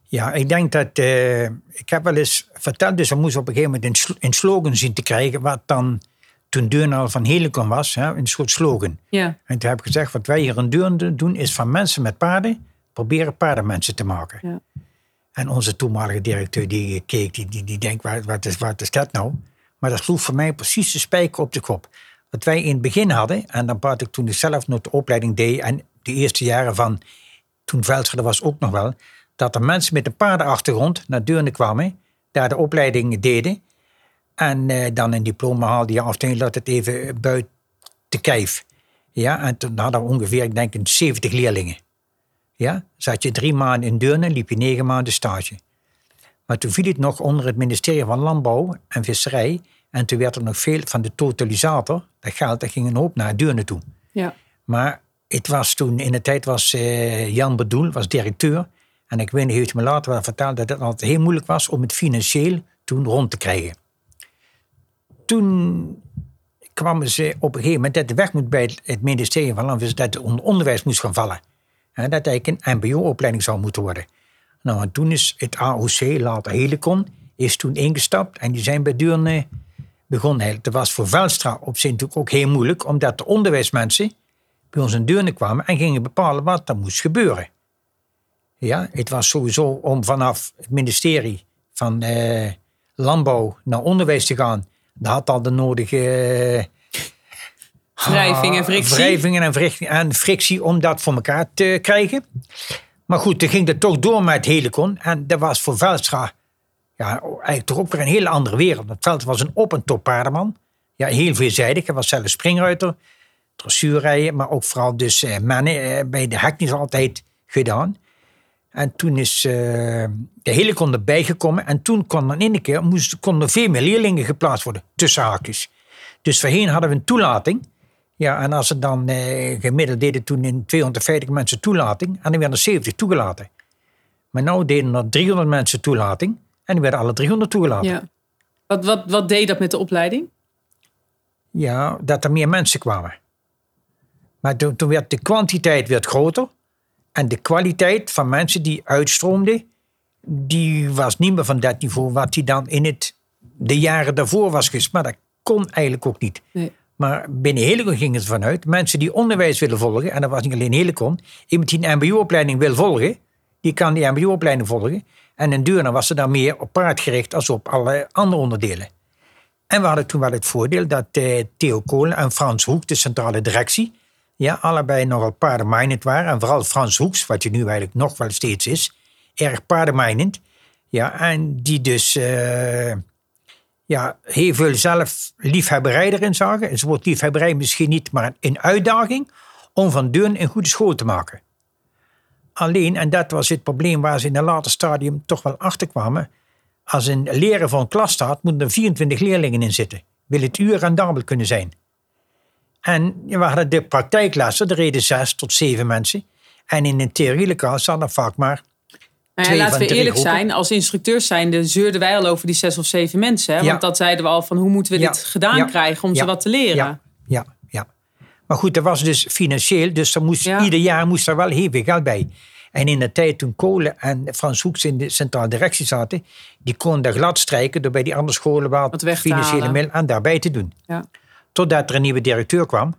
Speaker 1: Ja, ik denk dat. Uh, ik heb wel eens verteld, dus we moesten op een gegeven moment een, slogan zien te krijgen, wat dan toen Deurne van Helicon was, hè, een soort slogan.
Speaker 2: Ja.
Speaker 1: En toen heb ik gezegd: wat wij hier in Deurne doen, is van mensen met paarden proberen paardenmensen te maken.
Speaker 2: Ja.
Speaker 1: En onze toenmalige directeur die keek, die, die, die denkt: wat, wat, is, wat is dat nou? Maar dat sloeg voor mij precies de spijker op de kop. Wat wij in het begin hadden, en dan praat ik toen ik zelf nog de opleiding deed, en de eerste jaren van toen Veldscher was ook nog wel, dat er mensen met een paardenachtergrond naar Deurne kwamen, daar de opleiding deden, en eh, dan een diploma haalden, ja, of dat het even buiten kijf. Ja, en toen hadden we ongeveer, ik denk, 70 leerlingen. Ja, zat je drie maanden in Deurne, liep je negen maanden stage. Maar toen viel het nog onder het ministerie van Landbouw en Visserij. En toen werd er nog veel van de totalisator, dat geld, dat ging een hoop naar Deurne toe.
Speaker 2: Ja.
Speaker 1: Maar het was toen, in de tijd was uh, Jan Bedoel, was directeur. En ik weet niet, heeft me later wel verteld dat het altijd heel moeilijk was om het financieel toen rond te krijgen. Toen kwamen ze op een gegeven moment dat de weg moet bij het ministerie van Landbouw, dat het onderwijs moest gaan vallen. En dat eigenlijk een mbo-opleiding zou moeten worden. Nou, en toen is het AOC, later Helicon, is toen ingestapt en die zijn bij Deurne begon hij. Dat was voor Velstra op zich natuurlijk ook heel moeilijk, omdat de onderwijsmensen bij ons in Deurne kwamen en gingen bepalen wat er moest gebeuren. Ja, het was sowieso om vanaf het ministerie van eh, Landbouw naar onderwijs te gaan. Dat had al de nodige...
Speaker 2: Uh, wrijving en frictie.
Speaker 1: Wrijvingen en frictie, en frictie om dat voor elkaar te krijgen. Maar goed, toen ging het toch door met Helicon. En dat was voor Velstra ja, eigenlijk toch ook weer een hele andere wereld. Het veld was een op- en. Ja, heel veelzijdig. Hij was zelfs springruiter, dressuurrijden, maar ook vooral dus eh, mannen eh, bij de hekjes altijd gedaan. En toen is eh, de helikon erbij gekomen. En toen kon er in één keer moest, er veel meer leerlingen geplaatst worden, tussen haakjes. Dus voorheen hadden we een toelating. Ja, en als ze dan gemiddeld deden toen in 250 mensen toelating. En dan werden er 70 toegelaten. Maar nu deden er 300 mensen toelating. En die werden alle 300 toegelaten.
Speaker 2: Ja. Wat, wat, wat deed dat met de opleiding?
Speaker 1: Ja, dat er meer mensen kwamen. Maar toen, toen werd de kwantiteit werd groter. En de kwaliteit van mensen die uitstroomden, die was niet meer van dat niveau wat die dan in het, de jaren daarvoor was geweest. Maar dat kon eigenlijk ook niet.
Speaker 2: Nee.
Speaker 1: Maar binnen Helicon ging het vanuit, mensen die onderwijs willen volgen, en dat was niet alleen Helicon, iemand die een mbo-opleiding wil volgen, die kan die mbo-opleiding volgen. En in Deurne was ze dan meer op paard gericht als op alle andere onderdelen. En we hadden toen wel het voordeel dat eh, Theo Kolen en Frans Hoek, de centrale directie, ja, allebei nogal paardenmijnend waren. En vooral Frans Hoeks, wat je nu eigenlijk nog wel steeds is, erg paardenmijnend. Ja, en die dus eh, ja, heel veel zelf liefhebberij erin zagen. Het woord liefhebberij misschien niet, maar een uitdaging om van Deurne een goede school te maken. Alleen, en dat was het probleem waar ze in een later stadium toch wel achter kwamen. Als een leraar voor een klas staat, moeten er 24 leerlingen in zitten. Wil het uur rendabel kunnen zijn. En we hadden de praktijklessen, er reden zes tot zeven mensen. En in een theorielokaal zaten er vaak maar
Speaker 2: Nou ja, laten
Speaker 1: van
Speaker 2: we eerlijk
Speaker 1: groepen.
Speaker 2: zijn, als instructeurs zijnde zeurden wij al over die zes of zeven mensen. Hè?
Speaker 1: Ja.
Speaker 2: Want dat zeiden we al van hoe moeten we
Speaker 1: Ja.
Speaker 2: dit gedaan krijgen om ze wat te leren.
Speaker 1: Ja. Maar goed, dat was dus financieel. Dus er moest,
Speaker 2: Ja.
Speaker 1: ieder jaar moest er wel heel veel geld bij. En in de tijd toen Kolen en Frans Hoeks in de centrale directie zaten, die konden dat glad strijken door bij die andere scholen
Speaker 2: Wat
Speaker 1: financiële middelen aan daarbij te doen.
Speaker 2: Ja.
Speaker 1: Totdat er een nieuwe directeur kwam,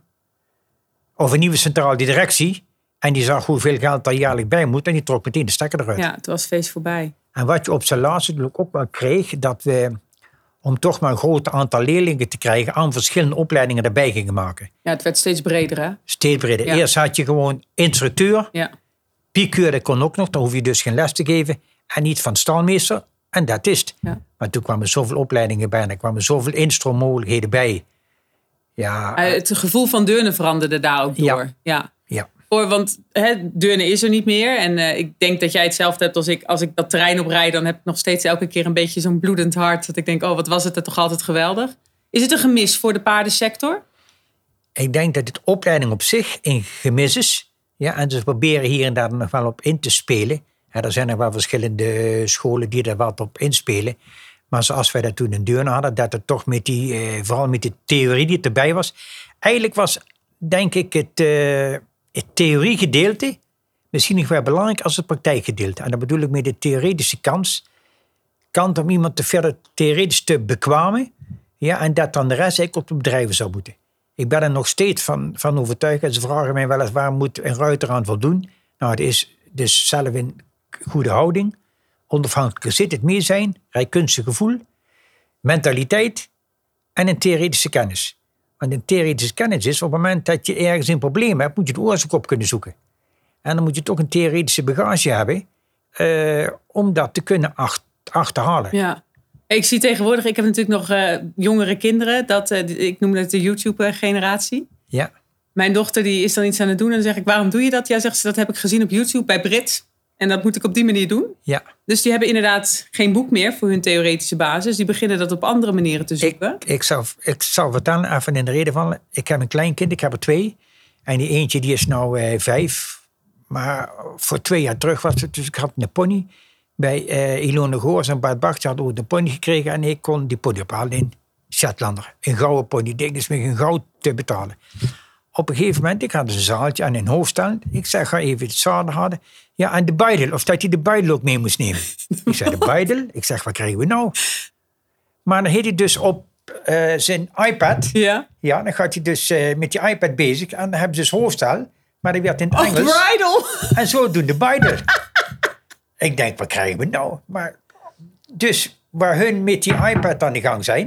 Speaker 1: of een nieuwe centrale directie, en die zag hoeveel geld daar jaarlijks bij moet, en die trok meteen de stekker eruit.
Speaker 2: Ja, toen was het feest voorbij.
Speaker 1: En wat je op zijn laatste ook wel kreeg, dat we, om toch maar een groot aantal leerlingen te krijgen, aan verschillende opleidingen erbij gingen maken.
Speaker 2: Ja, het werd steeds breder hè?
Speaker 1: Steeds breder.
Speaker 2: Ja.
Speaker 1: Eerst had je gewoon instructeur,
Speaker 2: Ja.
Speaker 1: piekeur, dat kon ook nog, dan hoef je dus geen les te geven. En niet van stalmeester, en dat is het.
Speaker 2: Ja.
Speaker 1: Maar toen kwamen zoveel opleidingen bij en er kwamen zoveel instroommogelijkheden bij. Ja,
Speaker 2: Het gevoel van Deurne veranderde daar ook
Speaker 1: Ja.
Speaker 2: door. Ja.
Speaker 1: ja.
Speaker 2: Voor, want hè, Deurne is er niet meer. En eh, ik denk dat jij hetzelfde hebt als ik. Als ik dat terrein oprijd, dan heb ik nog steeds elke keer een beetje zo'n bloedend hart. Dat ik denk, oh, wat was het er toch altijd geweldig. Is het een gemis voor de paardensector?
Speaker 1: Ik denk dat het opleiding op zich een gemis is. Ja, en ze proberen hier en daar nog wel op in te spelen. Ja, er zijn nog wel verschillende scholen die er wat op inspelen. Maar zoals wij dat toen in Deurne hadden, dat het toch met die, eh, vooral met de theorie die erbij was. Eigenlijk was, denk ik, het, eh, het theoriegedeelte misschien nog wel belangrijk als het praktijkgedeelte. En dat bedoel ik met de theoretische kans. Kant om iemand te verder theoretisch te bekwamen. Ja, en dat dan de rest eigenlijk op de bedrijven zou moeten. Ik ben er nog steeds van, van overtuigd. En ze vragen mij wel eens waar moet een ruiter aan voldoen. Nou, het is dus zelf een goede houding. Onafhankelijk zit het meer zijn. Rijkunstig gevoel. Mentaliteit. En een theoretische kennis. Want een theoretische kennis is op het moment dat je ergens een probleem hebt, moet je de oorzaak op kunnen zoeken. En dan moet je toch een theoretische bagage hebben eh, om dat te kunnen ach- achterhalen.
Speaker 2: Ja. Ik zie tegenwoordig, ik heb natuurlijk nog eh, jongere kinderen. Dat, eh, ik noem dat de YouTube-generatie.
Speaker 1: Ja.
Speaker 2: Mijn dochter die is dan iets aan het doen. En dan zeg ik, waarom doe je dat? Ja, zegt ze, dat heb ik gezien op YouTube bij Brit. En dat moet ik op die manier doen.
Speaker 1: ja.
Speaker 2: Dus die hebben inderdaad geen boek meer voor hun theoretische basis. Die beginnen dat op andere manieren te zoeken.
Speaker 1: Ik, ik, zal, ik zal vertellen, even in de reden vallen. Ik heb een klein kind, ik heb er twee. En die eentje die is nou eh, vijf. Maar voor twee jaar terug was het, dus ik had een pony. Bij eh Ilone Goors en Bart Bart hadden ooit een pony gekregen. En ik kon die pony ophalen in Shetlander. Een gouden pony, ding is met een goud te betalen. Op een gegeven moment, ik had een zaaltje en een hoofdstel. Ik zeg, ga even het zadel halen. Ja, en de buidel, of dat hij de buidel ook mee moest nemen. ik zei, de buidel? Ik zeg, wat krijgen we nou? Maar dan heet hij dus op eh, zijn iPad.
Speaker 2: Ja.
Speaker 1: Ja, dan gaat hij dus eh, met die iPad bezig. En dan hebben ze dus hoofdstel. Maar die werd in het
Speaker 2: Oh,
Speaker 1: Engels.
Speaker 2: bridal!
Speaker 1: En zo doen de beide. ik denk, wat krijgen we nou? Maar, dus waar hun met die iPad aan de gang zijn.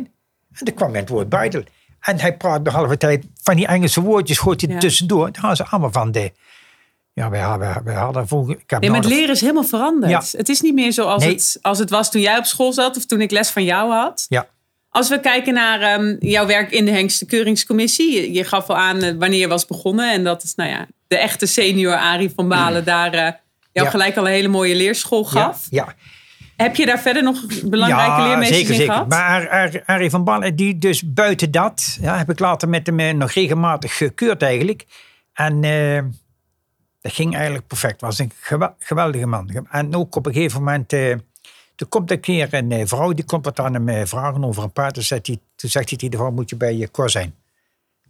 Speaker 1: En dan kwam het woord Bijbel. En hij praat de halve tijd van die Engelse woordjes, gooit hij
Speaker 2: Ja.
Speaker 1: tussendoor. Dan gaan ze allemaal van de, Ja, wij hadden, wij hadden vroeger... Ik heb
Speaker 2: Nee, maar het
Speaker 1: nooit-
Speaker 2: leren is helemaal veranderd.
Speaker 1: Ja.
Speaker 2: Het is niet meer zoals,
Speaker 1: Nee.
Speaker 2: het, als het was toen jij op school zat of toen ik les van jou had.
Speaker 1: Ja,
Speaker 2: Als we kijken naar ehm, jouw werk in de Hengste Keuringscommissie. Je, je gaf al aan eh, wanneer je was begonnen. En dat is nou ja, de echte senior Arie van Balen daar eh, jou
Speaker 1: Ja.
Speaker 2: gelijk al een hele mooie leerschool
Speaker 1: ja,
Speaker 2: gaf.
Speaker 1: ja.
Speaker 2: Heb je daar verder nog belangrijke leermeesters
Speaker 1: zeker,
Speaker 2: in
Speaker 1: zeker.
Speaker 2: gehad?
Speaker 1: Maar Ar- Arie van Ballen, die dus buiten dat, ja, heb ik later met hem eh, nog regelmatig gekeurd eigenlijk. En eh, dat ging eigenlijk perfect. Was een geweldige man. En ook op een gegeven moment, eh er komt een keer een eh, vrouw, die komt wat aan hem eh, vragen over een paard. Toen zegt hij, toen zegt hij tegen de vrouw, moet je bij je Cor zijn.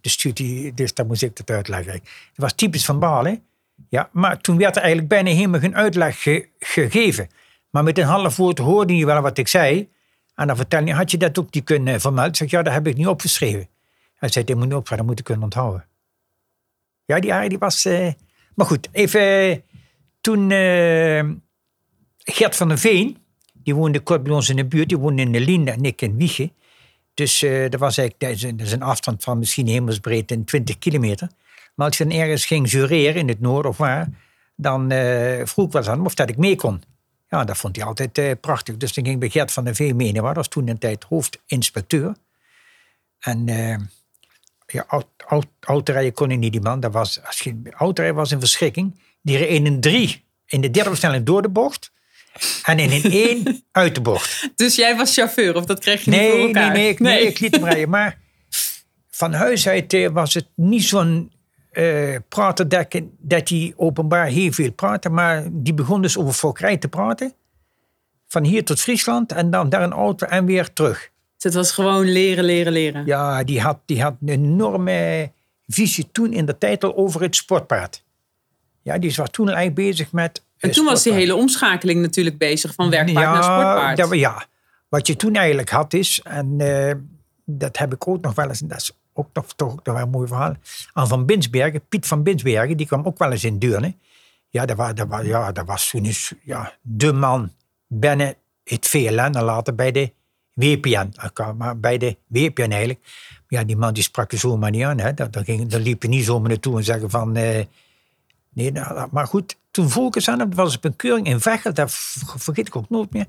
Speaker 1: Dus, hij, dus dan moest ik dat uitleggen. Dat was typisch van Balen. Ja, maar toen werd er eigenlijk bijna helemaal geen uitleg ge- gegeven. Maar met een half woord hoorde je wel wat ik zei. En dan vertelde hij, had je dat ook niet kunnen vermelden? Ik zeg, ja, dat heb ik niet opgeschreven. Hij zei, dat moet niet opschrijven, dat moet ik kunnen onthouden. Ja, die Arie die was... eh, maar goed, even... eh, toen eh, Gert van der Veen, die woonde kort bij ons in de buurt. Die woonde in de Linde en ik in Wiegen. Dus dat was eigenlijk dat is een- afstand van misschien hemelsbreed in 20 kilometer. Maar als je dan ergens ging jureren in het noorden of waar, dan vroeg ik wel eens aan hem of dat ik mee kon. Ja, dat vond hij altijd eh, prachtig. Dus dan ging bij Gert van der Veen mee. Dat was toen een tijd hoofdinspecteur. En eh ja, oud, oud, autorijden kon hij niet, die man. Dat was, als je, autorijden was een verschrikking. Die reed in een drie in de derde versnelling door de bocht. En in een één uit de bocht.
Speaker 2: Dus jij was chauffeur of dat kreeg je niet voor
Speaker 1: Nee, nee,
Speaker 2: elkaar?
Speaker 1: nee, ik, nee. ik liet hem rijden. Maar van huis uit eh, was het niet zo'n eh prater dat, dat hij openbaar heel veel praatte. Maar die begon dus over fokkerij te praten. Van hier tot Friesland en dan daar een auto en weer terug.
Speaker 2: Dus het was gewoon leren, leren, leren.
Speaker 1: Ja, die had, die had een enorme visie toen in de tijd al over het sportpaard. Ja, die was toen eigenlijk bezig met...
Speaker 2: En
Speaker 1: eh,
Speaker 2: toen was die hele omschakeling natuurlijk bezig van werkpaard naar sportpaard.
Speaker 1: dat ja, wat je toen eigenlijk had is, en eh, dat heb ik ook nog wel eens, en dat is ook toch ook nog wel een mooi verhaal, Van Binsbergen, Piet van Binsbergen, die kwam ook wel eens in Deurne. Ja, dat was, dat was, ja, dat was toen eens, ja, de man binnen het VLN en later bij de WPN. Maar bij de WPN eigenlijk. Ja, die man die sprak je zomaar niet aan. Dat ging, liep je niet zomaar naartoe en zeggen van... eh, Nee, nou, maar goed, toen eens aan was op een keuring in Veghel, dat vergeet ik ook nooit meer.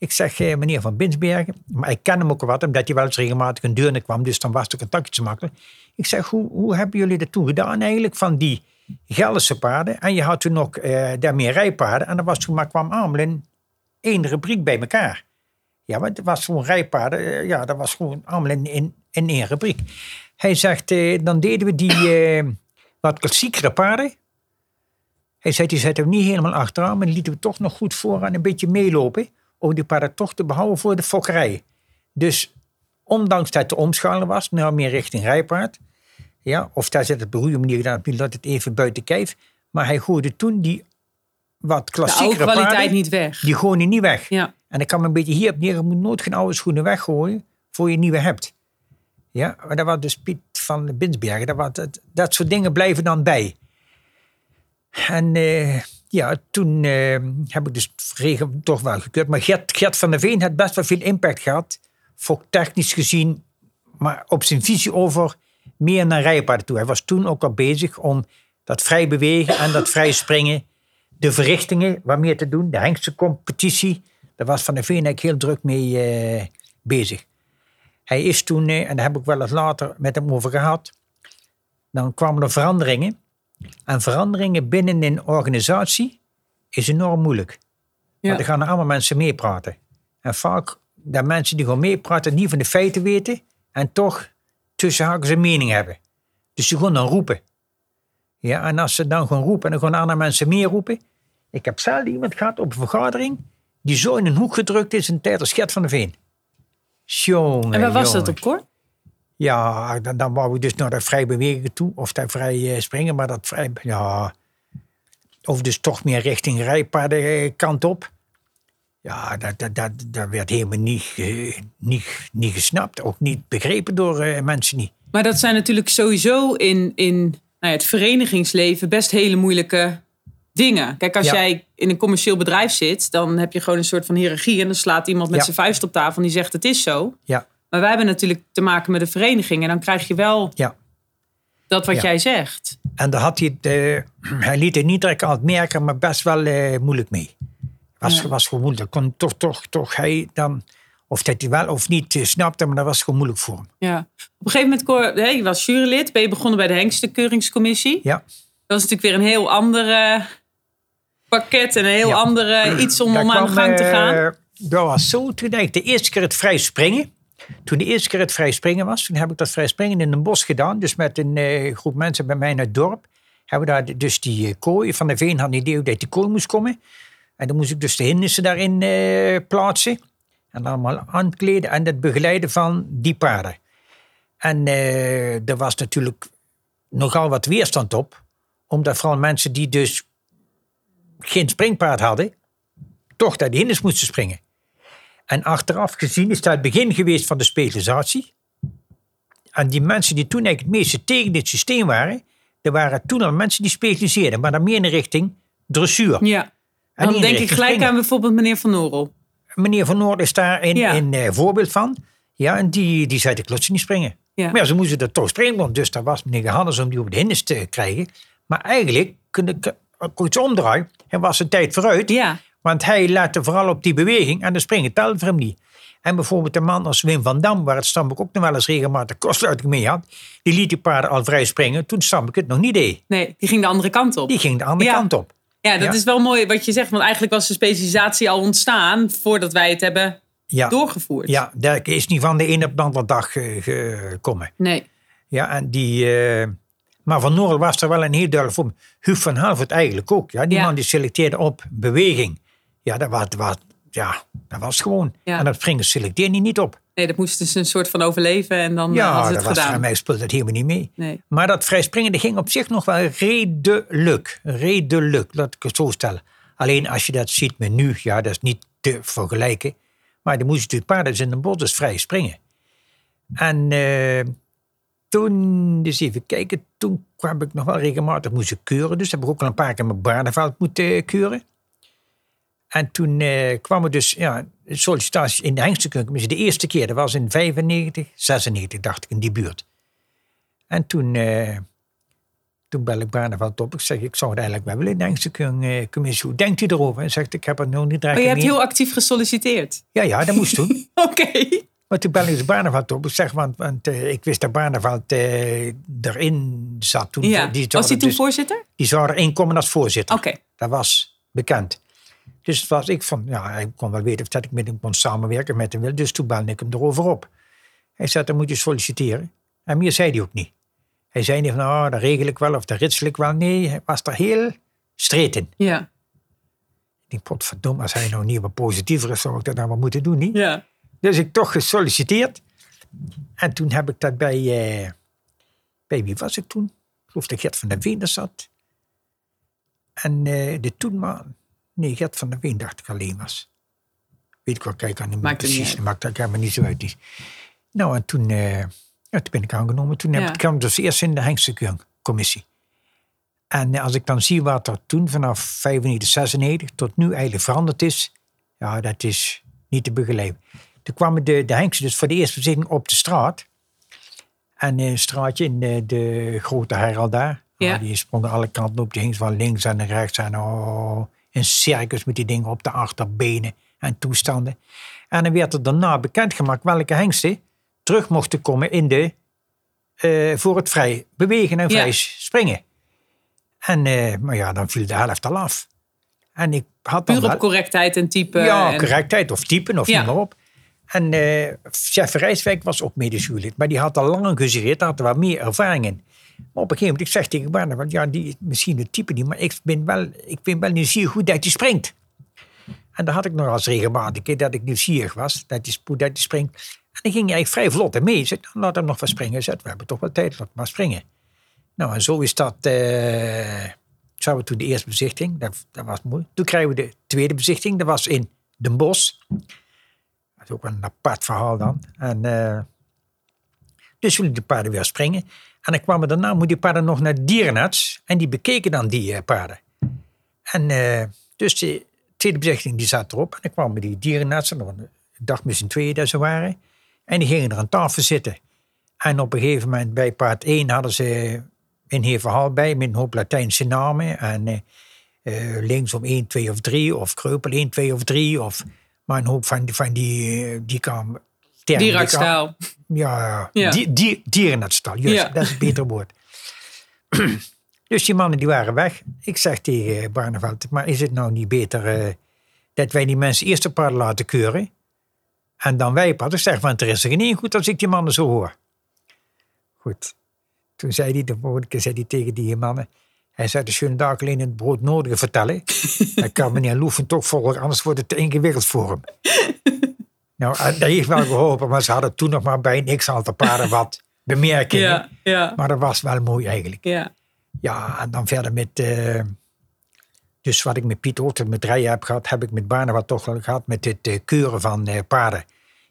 Speaker 1: Ik zeg, meneer Van Binsbergen, maar ik ken hem ook wat, omdat hij wel eens regelmatig een deurne kwam, dus dan was het contactje makkelijk. Ik zeg, hoe, hoe hebben jullie dat toen gedaan eigenlijk, van die Gelderse paarden? En je had toen nog eh daarmee rijpaarden, en er was toen maar kwam allemaal in één rubriek bij elkaar. Ja, maar het was gewoon rijpaarden, eh, ja, dat was gewoon allemaal in, in, in één rubriek. Hij zegt, eh, dan deden we die eh, wat klassiekere paarden, hij zei, die zetten we niet helemaal achteraan, maar die lieten we toch nog goed vooraan een beetje meelopen. Om die paarden toch te behouden voor de fokkerij. Dus ondanks dat de omschaling was, naar meer richting rijpaard. Ja, of daar zit het op een goede manier gedaan, dat het even buiten kijf. Maar hij gooide toen die wat
Speaker 2: de
Speaker 1: klassiekere
Speaker 2: kwaliteit
Speaker 1: paarden,
Speaker 2: niet weg.
Speaker 1: die gooide niet weg.
Speaker 2: Ja.
Speaker 1: En ik kan me een beetje hierop neer, je moet nooit geen oude schoenen weggooien voor je nieuwe hebt. Ja, maar dat was dus Piet van Binsbergen. Dat, was, dat, dat soort dingen blijven dan bij. En eh, ja, toen eh, heb ik dus regen toch wel gekeurd. Maar Gert, Gert van der Veen had best wel veel impact gehad. Voor technisch gezien, maar op zijn visie over meer naar rijpaarden toe. Hij was toen ook al bezig om dat vrij bewegen en dat vrij springen. De verrichtingen, wat meer te doen. De Hengste competitie. Daar was Van der Veen eigenlijk heel druk mee eh, bezig. Hij is toen, eh, en daar heb ik wel eens later met hem over gehad. Dan kwamen er veranderingen. En veranderingen binnen een organisatie is enorm moeilijk.
Speaker 2: Ja.
Speaker 1: Want er gaan er allemaal mensen meepraten. En vaak dat mensen die gewoon meepraten niet van de feiten weten en toch tussen haakjes een mening hebben. Dus ze gewoon dan roepen. Ja, en als ze dan gewoon roepen en dan gewoon andere mensen meer roepen. Ik heb zelf iemand gehad op een vergadering die zo in een hoek gedrukt is in de tijd als Gert van der Veen. Jongen,
Speaker 2: En waar was dat op kort?
Speaker 1: Ja, dan, dan wou ik dus naar dat vrij bewegen toe. Of dat vrij eh, springen, maar dat vrij... Ja, of dus toch meer richting rijpaarden kant op. Ja, dat, dat, dat, dat werd helemaal niet, niet, niet gesnapt. Ook niet begrepen door eh, mensen niet.
Speaker 2: Maar dat zijn natuurlijk sowieso in, in nou ja, het verenigingsleven best hele moeilijke dingen. Kijk, als
Speaker 1: Ja.
Speaker 2: jij in een commercieel bedrijf zit, dan heb je gewoon een soort van hiërarchie. En dan slaat iemand met
Speaker 1: Ja.
Speaker 2: zijn vuist op tafel en die zegt het is zo.
Speaker 1: Ja,
Speaker 2: Maar wij hebben natuurlijk te maken met een vereniging. En dan krijg je wel
Speaker 1: ja.
Speaker 2: dat wat
Speaker 1: Ja.
Speaker 2: jij zegt.
Speaker 1: En daar had hij, het, eh, hij liet het niet direct aan het merken, maar best wel eh, moeilijk mee. Was,
Speaker 2: Ja.
Speaker 1: was gewoon moeilijk. Kon toch, toch, toch hij dan, of dat hij wel of niet eh, snapte, maar dat was gewoon moeilijk voor hem.
Speaker 2: Ja. Op een gegeven moment, je was jurylid. Ben je begonnen bij de Hengstenkeuringscommissie.
Speaker 1: Ja.
Speaker 2: Dat is natuurlijk weer een heel ander pakket en een heel
Speaker 1: Ja.
Speaker 2: andere iets om, om aan de gang te gaan.
Speaker 1: Dat was zo, toen ik de eerste keer het vrij springen. Toen de eerste keer het vrij springen was, toen heb ik dat vrij springen in een bos gedaan. Dus met een eh, groep mensen bij mij in het dorp. Hebben we daar dus die eh, kooi van de Veen had een idee dat die kooi moest komen. En dan moest ik dus de hindernissen daarin eh, plaatsen. En allemaal aankleden en het begeleiden van die paarden. En er was natuurlijk nogal wat weerstand op. Omdat vooral mensen die dus geen springpaard hadden, toch naar de hinders moesten springen. En achteraf gezien is dat het begin geweest van de specialisatie. En die mensen die toen eigenlijk het meeste tegen dit systeem waren, er waren toen al mensen die specialiseerden, maar dan meer in de richting dressuur.
Speaker 2: Ja.
Speaker 1: En
Speaker 2: Dan denk
Speaker 1: de
Speaker 2: ik gelijk
Speaker 1: springen.
Speaker 2: aan bijvoorbeeld meneer Van Norel.
Speaker 1: Meneer Van Noord is daar een,
Speaker 2: Ja.
Speaker 1: een eh, voorbeeld van. Ja, en die, die zei, ik lust niet springen.
Speaker 2: Ja.
Speaker 1: Maar ja, ze moesten er toch springen, dus daar was meneer Johannes om die op de hinders te krijgen. Maar eigenlijk, kun ik ook iets omdraaien, en was een tijd vooruit.
Speaker 2: Ja.
Speaker 1: Want hij lette vooral op die beweging en de springen telde voor hem niet. En bijvoorbeeld een man als Wim van Dam, waar het Stamboek ook nog wel eens regelmatig kostluiting mee had, die liet die paarden al vrij springen toen Stamboek het nog niet deed.
Speaker 2: Nee, die ging de andere kant op.
Speaker 1: Die ging de andere
Speaker 2: Ja.
Speaker 1: kant op.
Speaker 2: Ja, dat
Speaker 1: Ja.
Speaker 2: is wel mooi wat je zegt. Want eigenlijk was de specialisatie al ontstaan voordat wij het hebben
Speaker 1: Ja,
Speaker 2: doorgevoerd.
Speaker 1: ja dat is niet van de ene op de andere dag eh, gekomen.
Speaker 2: Nee.
Speaker 1: Ja, en die, eh, maar Van Noorl was er wel een heel duidelijk voor. Huub van Halvert eigenlijk ook. Ja? Die
Speaker 2: Ja.
Speaker 1: man die selecteerde op beweging. Ja, dat was, was, ja, dat was gewoon.
Speaker 2: Ja.
Speaker 1: En dat springen selecteerde hij niet op.
Speaker 2: Nee, dat moest dus een soort van overleven en dan eh,
Speaker 1: Ja,
Speaker 2: was het
Speaker 1: dat was
Speaker 2: gedaan.
Speaker 1: voor mij speelde dat helemaal niet mee.
Speaker 2: Nee.
Speaker 1: Maar dat vrij springen dat ging op zich nog wel redelijk. Redelijk, laat ik het zo stellen. Alleen als je dat ziet met nu, ja, dat is niet te vergelijken. Maar dan moest je natuurlijk paarden dus in een bos dus vrij springen. En eh, toen, dus even kijken, toen kwam ik nog wel regelmatig moest ik keuren. Dus heb ik ook al een paar keer mijn baardenveld moeten eh, keuren. En toen eh, kwam er dus ja, sollicitaties in de Hengstencommissie. De eerste keer, dat was in 95, 96 dacht ik, in die buurt. En toen, eh, toen bel ik Barneveld op. Ik zeg, ik zou het eigenlijk wel willen in de Hengstencommissie. Hoe denkt u erover? En zegt, ik heb het nog niet
Speaker 2: Oh,
Speaker 1: direct
Speaker 2: je hebt heel actief gesolliciteerd.
Speaker 1: Ja, ja, dat moest toen.
Speaker 2: Oké.
Speaker 1: Maar toen belde ik dus Barneveld op. Ik zeg, want, want eh, ik wist dat Barneveld eh, erin zat. Toen,
Speaker 2: Ja.
Speaker 1: die,
Speaker 2: Was hij toen
Speaker 1: dus-
Speaker 2: voorzitter?
Speaker 1: die zou erin komen als voorzitter.
Speaker 2: Oké.
Speaker 1: Dat was bekend. Dus was ik van, ja, hij kon wel weten of dat ik met hem kon samenwerken met hem wil. Dus toen belde ik hem erover op. Hij zei, dan moet je solliciteren. En meer zei hij ook niet. Hij zei niet van, nou, dat regel ik wel of dat ritsel ik wel. Nee, hij was er heel streed in.
Speaker 2: Ja.
Speaker 1: Ik denk, potverdomme, als hij nou niet wat positiever is, zou ik dat nou wel moeten doen, niet?
Speaker 2: Ja.
Speaker 1: Dus ik toch gesolliciteerd. En toen heb ik dat bij, eh, bij wie was ik toen? Ik geloof dat Gert van der Veen zat. En eh, de toenman, nee, Gert van der Veen dacht ik alleen was. Weet ik wel, kijk aan hem
Speaker 2: Maakt
Speaker 1: precies.
Speaker 2: uit.
Speaker 1: Maakt dat helemaal niet zo uit. Nou, en toen, eh, ja, toen ben ik aangenomen. Toen heb
Speaker 2: Ja.
Speaker 1: ik, kwam dus eerst in de Hengstencommissie. En eh, als ik dan zie wat er toen vanaf 95, 96 tot nu eigenlijk veranderd is, ja, dat is niet te begrijpen. Toen kwamen de, de dus voor de eerste zitting op de straat. En in een straatje in de, de grote herald daar.
Speaker 2: Ja.
Speaker 1: Oh, die sprongen alle kanten op. Die hingen van links en rechts. En oh, een circus met die dingen op de achterbenen en toestanden. En dan werd er daarna bekendgemaakt welke hengsten terug mochten komen in de, eh, voor het vrij bewegen en
Speaker 2: Ja.
Speaker 1: vrij springen. En, eh, maar ja, dan viel de helft al af. En ik had wel-
Speaker 2: correctheid en type.
Speaker 1: ja,
Speaker 2: en-
Speaker 1: correctheid of typen of
Speaker 2: Ja.
Speaker 1: noem maar op. En chef Rijswijk was ook medisch maar die had al lang gezureerd, had er wat meer ervaring in. Maar op een gegeven moment, ik zeg tegen Barne, want ja, die is misschien het type niet, maar ik ben wel, ik ben wel nieuwsgierig hoe dat hij springt. En dan had ik nog als regelmatig dat ik nieuwsgierig was, dat hij, hoe dat hij springt. En dan ging hij eigenlijk vrij vlot ermee. Ik zei, nou, laat hem nog wat springen. Zei, we hebben toch wel tijd, laat maar springen. Nou, en zo is dat. zo we toen de eerste bezichting, dat, dat was mooi. Toen krijgen we de tweede bezichting, dat was in Den Bosch. Dat is ook wel een apart verhaal dan. En, eh, dus jullie de paarden weer springen. En dan kwamen daarna, die paarden nog naar de dierenarts. En die bekeken dan die eh, paarden. En eh, dus de tweede bezichting die zat erop. En dan kwamen die dierenartsen, nog een dag misschien twee dat ze waren. En die gingen er aan tafel zitten. En op een gegeven moment bij paard 1 hadden ze een heel verhaal bij met een hoop Latijnse namen. En eh, eh, linksom 1, 2 of 3, of kreupel 1, 2 of 3. Of, maar een hoop van, die- van die, die kan... termen, die kan-
Speaker 2: Dierenartstaal.
Speaker 1: Ja,
Speaker 2: Ja.
Speaker 1: Die, die, dierenartstaal, juist,
Speaker 2: Ja.
Speaker 1: dat is een beter woord. dus die mannen die waren weg. Ik zeg tegen Barneveld, maar is het nou niet beter eh, dat wij die mensen eerst een paar laten keuren en dan wij pas? Ik zeg, want er is er geen één goed als ik die mannen zo hoor. Goed. Toen zei hij, de volgende keer zei hij tegen die mannen, hij zei, de schöne dag alleen het broodnodige vertellen. Dan kan meneer Loefen toch volgen, anders wordt het te ingewikkeld voor hem. Nou, eh, dat heeft wel geholpen, maar ze hadden toen nog maar bij een x-aantal paarden wat bemerkingen.
Speaker 2: Ja, ja,
Speaker 1: Maar dat was wel mooi eigenlijk.
Speaker 2: ja.
Speaker 1: Ja, en dan verder met... eh, dus wat ik met Piet Oorten met rijden heb gehad, heb ik met Barne wat toch wel gehad met het eh, keuren van eh, paarden.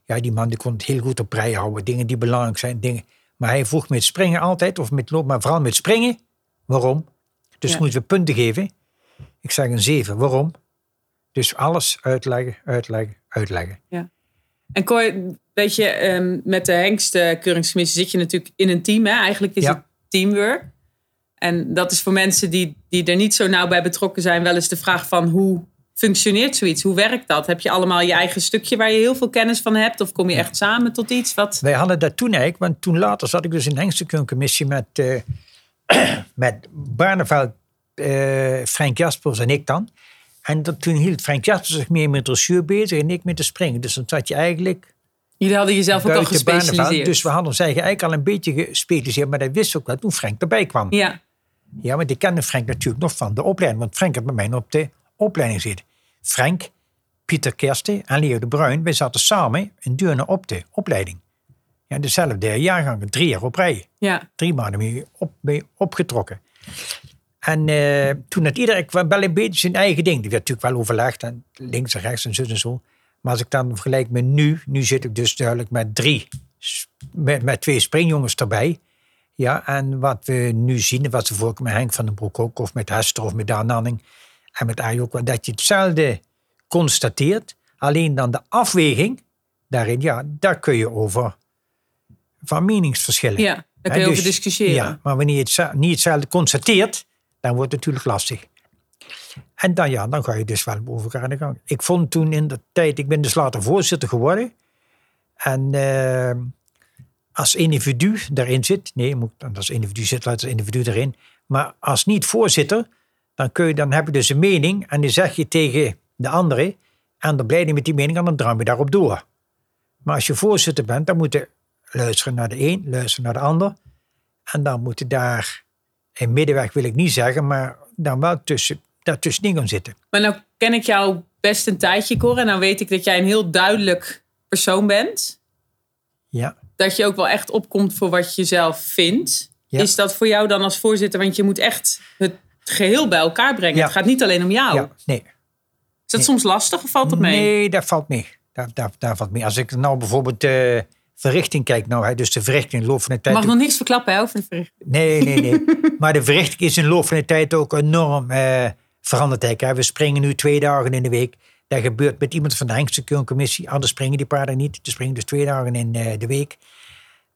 Speaker 1: Ja, die man die kon het heel goed op rij houden. Dingen die belangrijk zijn, dingen. Maar hij vroeg met springen altijd, of met lopen, maar vooral met springen. Waarom? Dus
Speaker 2: Ja.
Speaker 1: moeten we punten geven. Ik zeg een zeven. Waarom? Dus alles uitleggen, uitleggen, uitleggen.
Speaker 2: En Cor, weet je, ehm, met de hengstkeuringscommissie zit je natuurlijk in een team. Hè? Eigenlijk is
Speaker 1: Ja.
Speaker 2: het teamwork. En dat is voor mensen die, die er niet zo nauw bij betrokken zijn... wel eens de vraag van hoe functioneert zoiets? Hoe werkt dat? Heb je allemaal je eigen stukje waar je heel veel kennis van hebt? Of kom je echt samen tot iets? Wat...
Speaker 1: Wij hadden dat toen eigenlijk, want toen later zat ik dus in de met, eh met Barneveld, eh, Frank Jaspers en ik dan. En dat, toen hield Frank Jaspers zich meer met dressuur bezig en ik met de springen. Dus dan zat je eigenlijk
Speaker 2: Jullie hadden jezelf ook al gespecialiseerd.
Speaker 1: Dus we hadden ons eigen eigenlijk al een beetje gespecialiseerd, maar dat wist ook wel toen Frank erbij kwam.
Speaker 2: Ja,
Speaker 1: Ja, want ik kende Frank natuurlijk nog van de opleiding, want Frank had bij mij op de opleiding zitten. Frank, Pieter Kersten en Leo de Bruin, wij zaten samen in Deurne op de opleiding. Ja, dezelfde jaargang, drie jaar op rij.
Speaker 2: ja,
Speaker 1: Drie maanden mee, op, mee opgetrokken. En eh, toen had iedereen wel een beetje zijn eigen ding. Die werd natuurlijk wel overlegd, en links en rechts en zo en zo. Maar als ik dan vergelijk met nu, nu zit ik dus duidelijk met drie, met, met twee springjongens erbij. Ja, en wat we nu zien, wat ze voorkomen met Henk van den Broek ook, of met Hester of met Daan Nanning en met Arie ook, dat je hetzelfde constateert. Alleen dan de afweging, daarin, ja, daar kun je over van meningsverschillen.
Speaker 2: ja. Daar kun je over
Speaker 1: dus-
Speaker 2: discussiëren.
Speaker 1: Ja, maar wanneer je het niet hetzelfde constateert, dan wordt het natuurlijk lastig. En dan, ja, dan ga je dus wel elkaar aan de gang. Ik vond toen in de tijd, ik ben dus later voorzitter geworden. En eh, als individu daarin zit, nee, als individu zit, laat individu erin. Maar als niet voorzitter, dan, kun je, dan heb je dus een mening en die zeg je tegen de anderen. En dan blij je met die mening en dan draai je daarop door. Maar als je voorzitter bent, dan moet je luisteren naar de een, luisteren naar de ander. En dan moet je daar, in middenweg wil ik niet zeggen, maar dan wel tussen, daartussenin gaan zitten.
Speaker 2: Maar nou ken ik jou best een tijdje, Cor. En nou weet ik dat jij een heel duidelijk persoon bent.
Speaker 1: Ja.
Speaker 2: Dat je ook wel echt opkomt voor wat je zelf vindt.
Speaker 1: Ja.
Speaker 2: Is dat voor jou dan als voorzitter? Want je moet echt het geheel bij elkaar brengen.
Speaker 1: Ja.
Speaker 2: Het gaat niet alleen om jou.
Speaker 1: ja, nee.
Speaker 2: Is dat soms lastig of valt dat mee?
Speaker 1: Nee, dat valt mee. Daar, daar, daar valt mee. Als ik nou bijvoorbeeld de verrichting kijk, nou, dus de verrichting in de loop van de tijd.
Speaker 2: mag nog niks verklappen hè, over de verrichting.
Speaker 1: Nee, nee, nee. maar de verrichting is in de loop van de tijd ook enorm eh, veranderd. Hè. We springen nu twee dagen in de week. Dat gebeurt met iemand van de Hengstencommissie. Anders springen die paarden niet. Ze springen dus twee dagen in eh, de week.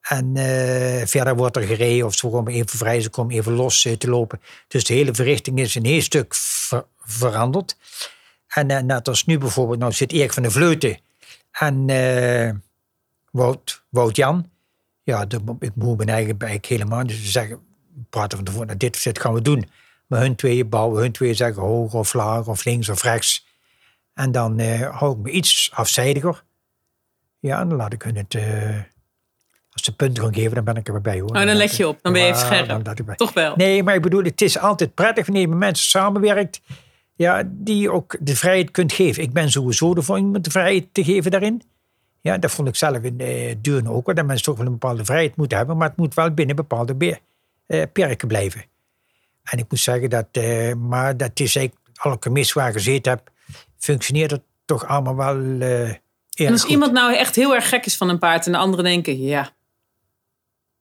Speaker 1: En eh, verder wordt er gereden of ze komen even vrij, ze komen even los eh, te lopen. Dus de hele verrichting is een heel stuk ver- veranderd. En net als nu bijvoorbeeld, nou zit Erik van de Vleuten en Wout, Wout Jan. Ja, de, ik moet mijn eigen bijk helemaal. Dus ze zeggen, we praten van tevoren, nou, dit of dit gaan we doen. Maar hun tweeën bouwen, hun tweeën zeggen hoog of laag of links of rechts. En dan eh, hou ik me iets afzijdiger. Ja, en dan laat ik hun het... eh, als ze punten gaan geven, dan ben ik er weer bij hoor.
Speaker 2: Oh, dan let
Speaker 1: ik-
Speaker 2: je op. Dan ben je even scherp.
Speaker 1: dan.
Speaker 2: Toch wel.
Speaker 1: Nee, maar ik bedoel, het is altijd prettig wanneer je met mensen samenwerkt. Ja, die je ook de vrijheid kunt geven. Ik ben sowieso ervoor om de vrijheid te geven daarin. Ja, dat vond ik zelf in de Deurne ook. Dat mensen toch wel een bepaalde vrijheid moeten hebben. Maar het moet wel binnen bepaalde be- eh, perken blijven. En ik moet zeggen dat, eh, maar dat is eigenlijk, commissies waar ik gezeten heb, functioneert het toch allemaal wel eh
Speaker 2: En als
Speaker 1: goed.
Speaker 2: iemand nou echt heel erg gek is van een paard en de anderen denken, ja,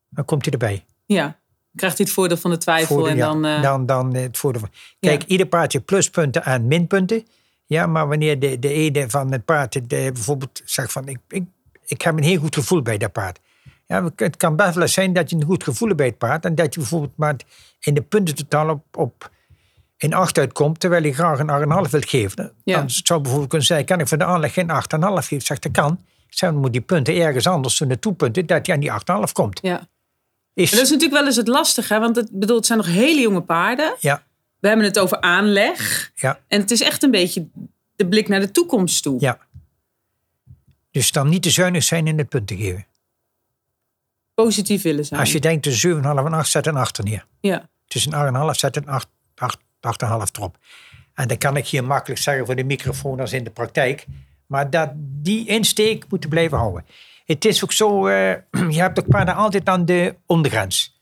Speaker 1: Dan komt hij erbij.
Speaker 2: ja, dan krijgt hij het voordeel van de twijfel.
Speaker 1: Voordeel,
Speaker 2: en
Speaker 1: ja.
Speaker 2: dan, eh,
Speaker 1: dan, dan het voordeel van. Kijk,
Speaker 2: Ja.
Speaker 1: ieder paard heeft pluspunten en minpunten. Ja, maar wanneer de, de ene van het paard de, bijvoorbeeld zegt van ik, ik, ik heb een heel goed gevoel bij dat paard. Ja, het kan best wel eens zijn dat je een goed gevoel hebt bij het paard. En dat je bijvoorbeeld maar in de puntentotaal op, op in 8 uitkomt, terwijl je graag een 8,5 wilt geven.
Speaker 2: Ja.
Speaker 1: Dan zou bijvoorbeeld kunnen zeggen, kan ik voor de aanleg geen 8,5 geven? Zegt, dat kan. Dan moet die punten ergens anders naartoe punten, dat je aan die 8,5 komt.
Speaker 2: Ja.
Speaker 1: Is,
Speaker 2: En dat is natuurlijk wel eens het lastige, want het, bedoel, het zijn nog hele jonge paarden.
Speaker 1: ja,
Speaker 2: We hebben het over aanleg.
Speaker 1: ja,
Speaker 2: En het is echt een beetje de blik naar de toekomst toe.
Speaker 1: ja. Dus dan niet te zuinig zijn in het punten geven.
Speaker 2: Positief willen zijn.
Speaker 1: Als je denkt tussen 7,5 en 8, zet een 8 neer.
Speaker 2: Ja.
Speaker 1: Tussen 8,5 zet een 8, 8, 8,5 erop. En dat kan ik hier makkelijk zeggen voor de microfoon als in de praktijk. Maar dat, die insteek moeten blijven houden. Het is ook zo, eh, je hebt ook paarden altijd aan de ondergrens.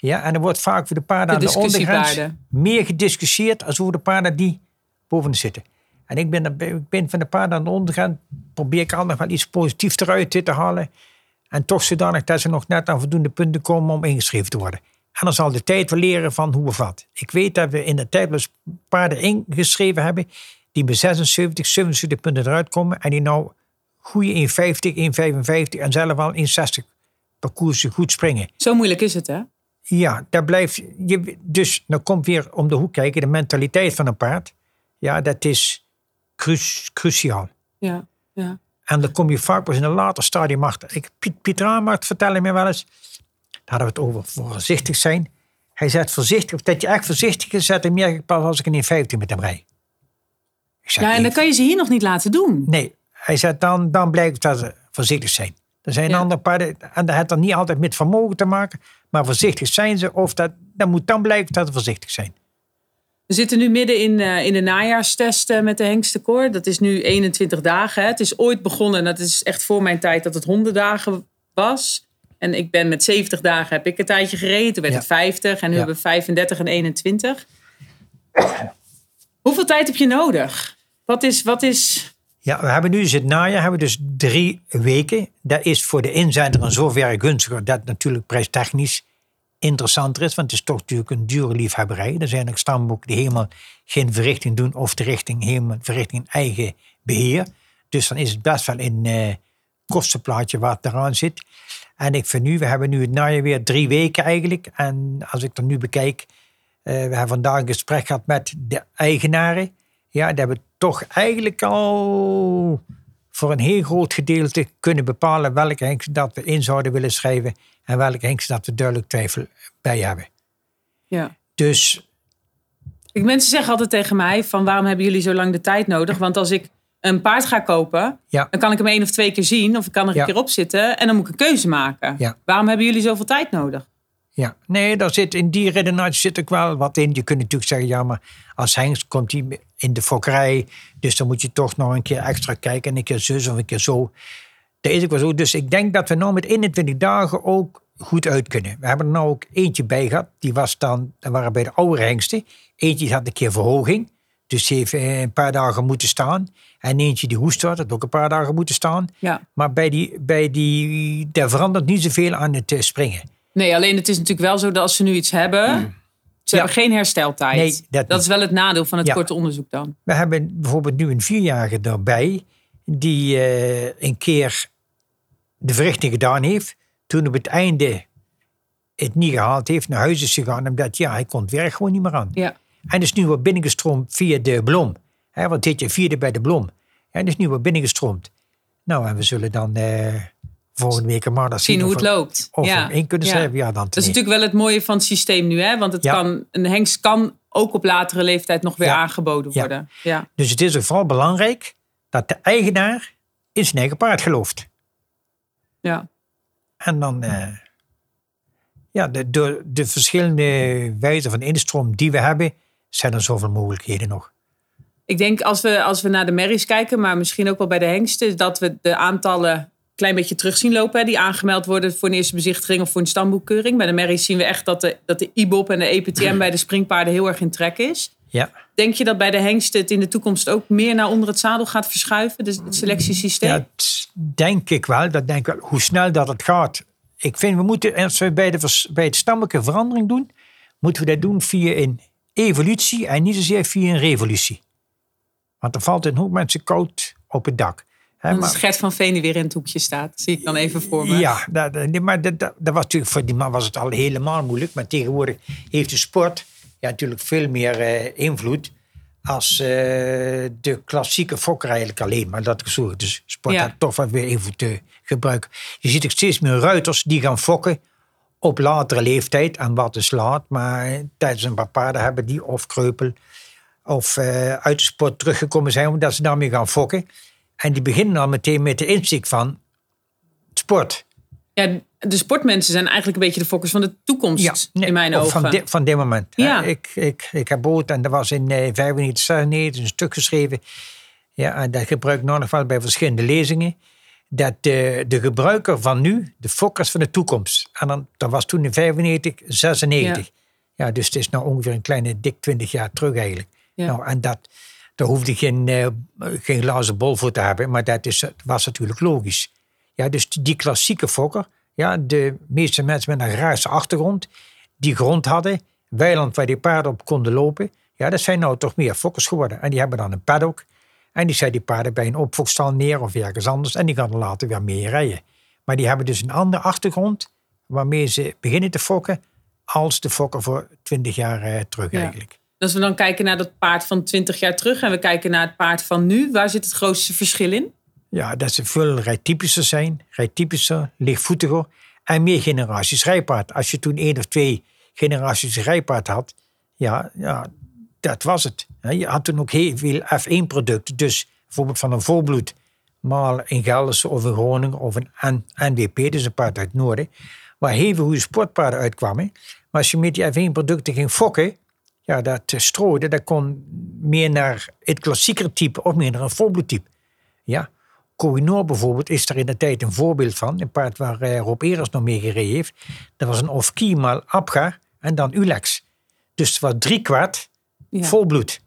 Speaker 1: Ja, en er wordt vaak voor de paarden
Speaker 2: De
Speaker 1: aan de ondergrens meer gediscussieerd als over de paarden die boven zitten. En ik ben, ik ben van de paarden aan de ondergrens, probeer ik altijd wel iets positiefs eruit te halen. En toch zodanig dat ze nog net aan voldoende punten komen om ingeschreven te worden. En dan zal de tijd wel leren van hoe of wat. Ik weet dat we in de tijd wel eens paarden ingeschreven hebben die met 76, 77 punten eruit komen. En die nou goede 1,50, 1,55 en zelf wel 1,60 parcoursen goed springen.
Speaker 2: Zo moeilijk is het, hè?
Speaker 1: Ja, daar blijft je. Dus dan komt weer om de hoek kijken, de mentaliteit van een paard. Ja, dat is cru- cruciaal.
Speaker 2: Ja. ja.
Speaker 1: En dan kom je vaak pas in een later stadium achter. Ik, Piet, Piet vertelde me wel eens, daar hadden we het over voorzichtig zijn. Hij zegt voorzichtig, of dat je echt voorzichtig is, zet hem meer pas als ik een 1,50 met hem. Ik zeg,
Speaker 2: ja, en dat kan je ze hier nog niet laten doen.
Speaker 1: Nee, hij zegt dan, dan blijkt dat ze voorzichtig zijn. Er zijn
Speaker 2: Ja.
Speaker 1: andere paarden, en dat heeft dan niet altijd met vermogen te maken, maar voorzichtig zijn ze, of dat, dan moet dan blijken dat ze voorzichtig zijn.
Speaker 2: We zitten nu midden in, eh, in de najaarstest eh, met de hengstenkoor. Dat is nu 21 dagen. Hè. Het is ooit begonnen, en dat is echt voor mijn tijd, dat het 100 dagen was. En ik ben met 70 dagen heb ik een tijdje gereden. Toen werd
Speaker 1: Ja.
Speaker 2: het 50 en nu
Speaker 1: Ja.
Speaker 2: hebben we 35 en 21. Hoeveel tijd heb je nodig? Wat is, wat is
Speaker 1: Ja, we hebben nu dus het najaar, hebben we dus drie weken. Dat is voor de inzender in zoverre gunstiger dat natuurlijk prijstechnisch interessanter is. Want het is toch natuurlijk een dure liefhebberij. Er zijn ook stamboeken die helemaal geen verrichting doen of de richting helemaal verrichting in eigen beheer. Dus dan is het best wel een eh, kostenplaatje wat eraan zit. En ik vind nu, we hebben nu het najaar weer drie weken eigenlijk. En als ik er nu bekijk, eh, we hebben vandaag een gesprek gehad met de eigenaren. Ja, dat we toch eigenlijk al voor een heel groot gedeelte kunnen bepalen welke hengst dat we in zouden willen schrijven en welke hengst dat we duidelijk twijfel bij hebben.
Speaker 2: ja.
Speaker 1: Dus
Speaker 2: Ik, mensen zeggen altijd tegen mij van waarom hebben jullie zo lang de tijd nodig? Want als ik een paard ga kopen,
Speaker 1: ja,
Speaker 2: dan kan ik hem één of twee keer zien. Of ik kan er
Speaker 1: Ja.
Speaker 2: een keer op zitten en dan moet ik een keuze maken.
Speaker 1: Ja.
Speaker 2: Waarom hebben jullie zoveel tijd nodig?
Speaker 1: Ja. Nee, daar zit, in die redenatie zit ook wel wat in. Je kunt natuurlijk zeggen, ja, maar als hengst komt hij in de fokkerij. Dus dan moet je toch nog een keer extra kijken en een keer zus of een keer zo. Dat is ook wel zo. Dus ik denk dat we nou met 21 dagen ook goed uit kunnen. We hebben er nou ook eentje bij gehad. Die was dan, dat waren bij de oude hengsten. Eentje had een keer verhoging. Dus die heeft eh, een paar dagen moeten staan. En eentje die hoest had, had ook een paar dagen moeten staan.
Speaker 2: Ja.
Speaker 1: Maar bij die, bij die, daar verandert niet zoveel aan het eh, springen.
Speaker 2: Nee, alleen het is natuurlijk wel zo dat als ze nu iets hebben, ze hebben geen hersteltijd.
Speaker 1: Nee, dat
Speaker 2: is wel het nadeel van het
Speaker 1: Ja.
Speaker 2: korte onderzoek dan.
Speaker 1: We hebben bijvoorbeeld nu een vierjarige erbij. Die eh, een keer de verrichting gedaan heeft. Toen op het einde het niet gehaald heeft, naar huis is gegaan. Omdat ja, hij kon het werk gewoon niet meer aan.
Speaker 2: Ja.
Speaker 1: En is nu wat binnengestroomd via de Blom. Hè, want dit jaar vierde bij de Blom. En is nu wat binnengestroomd. Nou, en we zullen dan eh, volgende week maar dat
Speaker 2: Zien hoe het loopt.
Speaker 1: Of
Speaker 2: ja.
Speaker 1: in kunnen schrijven. Ja, dan
Speaker 2: Dat is natuurlijk wel het mooie van het systeem nu. Hè? Want het
Speaker 1: Ja.
Speaker 2: kan, een hengst kan ook op latere leeftijd nog weer
Speaker 1: Ja.
Speaker 2: aangeboden worden. Ja.
Speaker 1: Dus het is ook vooral belangrijk dat de eigenaar in zijn eigen paard gelooft.
Speaker 2: Ja.
Speaker 1: En dan, eh, ja, de, door de verschillende wijzen van instroom die we hebben, zijn er zoveel mogelijkheden nog.
Speaker 2: Ik denk als we, als we naar de merries kijken, maar misschien ook wel bij de hengsten, dat we de aantallen een klein beetje terug zien lopen. Hè, die aangemeld worden voor een eerste bezichtiging of voor een stamboekkeuring. Bij de merries zien we echt dat de, dat de IBOP en de EPTM bij de springpaarden heel erg in trek is.
Speaker 1: Ja,
Speaker 2: Denk je dat bij de hengsten het in de toekomst ook meer naar onder het zadel gaat verschuiven, dus het selectiesysteem?
Speaker 1: dat denk ik wel. Dat denk ik wel. Hoe snel dat het gaat. Ik vind, we moeten, als we bij, de, bij het stammelijke verandering doen, moeten we dat doen via een evolutie en niet zozeer via een revolutie. Want er valt een hoop mensen koud op het dak. Hè,
Speaker 2: Als
Speaker 1: maar-
Speaker 2: Gert van Veen die weer in het hoekje staat. Zie ik dan even voor me.
Speaker 1: Ja, dat, maar dat, dat, dat was natuurlijk, voor die man was het al helemaal moeilijk. Maar tegenwoordig heeft de sport ja, natuurlijk veel meer eh, invloed als eh, de klassieke fokker eigenlijk alleen. Maar dat is zo. Dus sport
Speaker 2: Ja.
Speaker 1: toch wat weer invloed te gebruiken. Je ziet ook steeds meer ruiters die gaan fokken op latere leeftijd. En wat is laat, maar tijdens een paar paarden hebben die of kreupel of eh, uit de sport teruggekomen zijn omdat ze daarmee gaan fokken. En die beginnen dan meteen met de inzicht van sport.
Speaker 2: Ja, de sportmensen zijn eigenlijk een beetje de fokkers van de toekomst.
Speaker 1: nee,
Speaker 2: in mijn ogen.
Speaker 1: Van, di- van dit moment.
Speaker 2: Ja.
Speaker 1: Ik, ik, ik heb ooit, en dat was in eh 95, 96, een stuk geschreven. Ja, en dat gebruik ik nog wel bij verschillende lezingen. Dat de, de gebruiker van nu, de fokkers van de toekomst. En dan, dat was toen in 95, 96. Ja. dus het is nou ongeveer een kleine dik 20 jaar terug eigenlijk.
Speaker 2: Ja.
Speaker 1: Nou, en dat, daar hoefde je geen, eh, geen glazen bol voor te hebben. Maar dat is, was natuurlijk logisch. Ja, dus die klassieke fokker, ja, de meeste mensen met een agrarische achtergrond, die grond hadden, weiland waar die paarden op konden lopen, ja, dat zijn nou toch meer fokkers geworden. En die hebben dan een paddock en die zetten die paarden bij een opfokstal neer of ergens anders en die gaan er later weer mee rijden. Maar die hebben dus een andere achtergrond waarmee ze beginnen te fokken als de fokker voor 20 jaar eh, terug
Speaker 2: Ja.
Speaker 1: eigenlijk.
Speaker 2: Als we dan kijken naar dat paard van 20 jaar terug en we kijken naar het paard van nu, waar zit het grootste verschil in?
Speaker 1: Ja, dat ze veel rijtypischer zijn, rijtypischer, lichtvoetiger en meer generaties rijpaard. Als je toen één of twee generaties rijpaard had, ja, ja dat was het. Je had toen ook heel veel F1-producten, dus bijvoorbeeld van een volbloed, maar in Gelderse of in Groningen of een NWP, dus een paard uit het noorden, waar heel veel goede sportpaarden uitkwamen. Maar als je met die F1-producten ging fokken, ja, dat eh, strooide, dat kon meer naar het klassiekere type of meer naar een volbloedtype. Ja, Kohinoor bijvoorbeeld is er in de tijd een voorbeeld van. Een paard waar eh, Rob Eres nog mee gereden heeft. Dat was een Ofki maal Abga en dan Ulex. Dus het was drie kwart
Speaker 2: Ja.
Speaker 1: volbloed.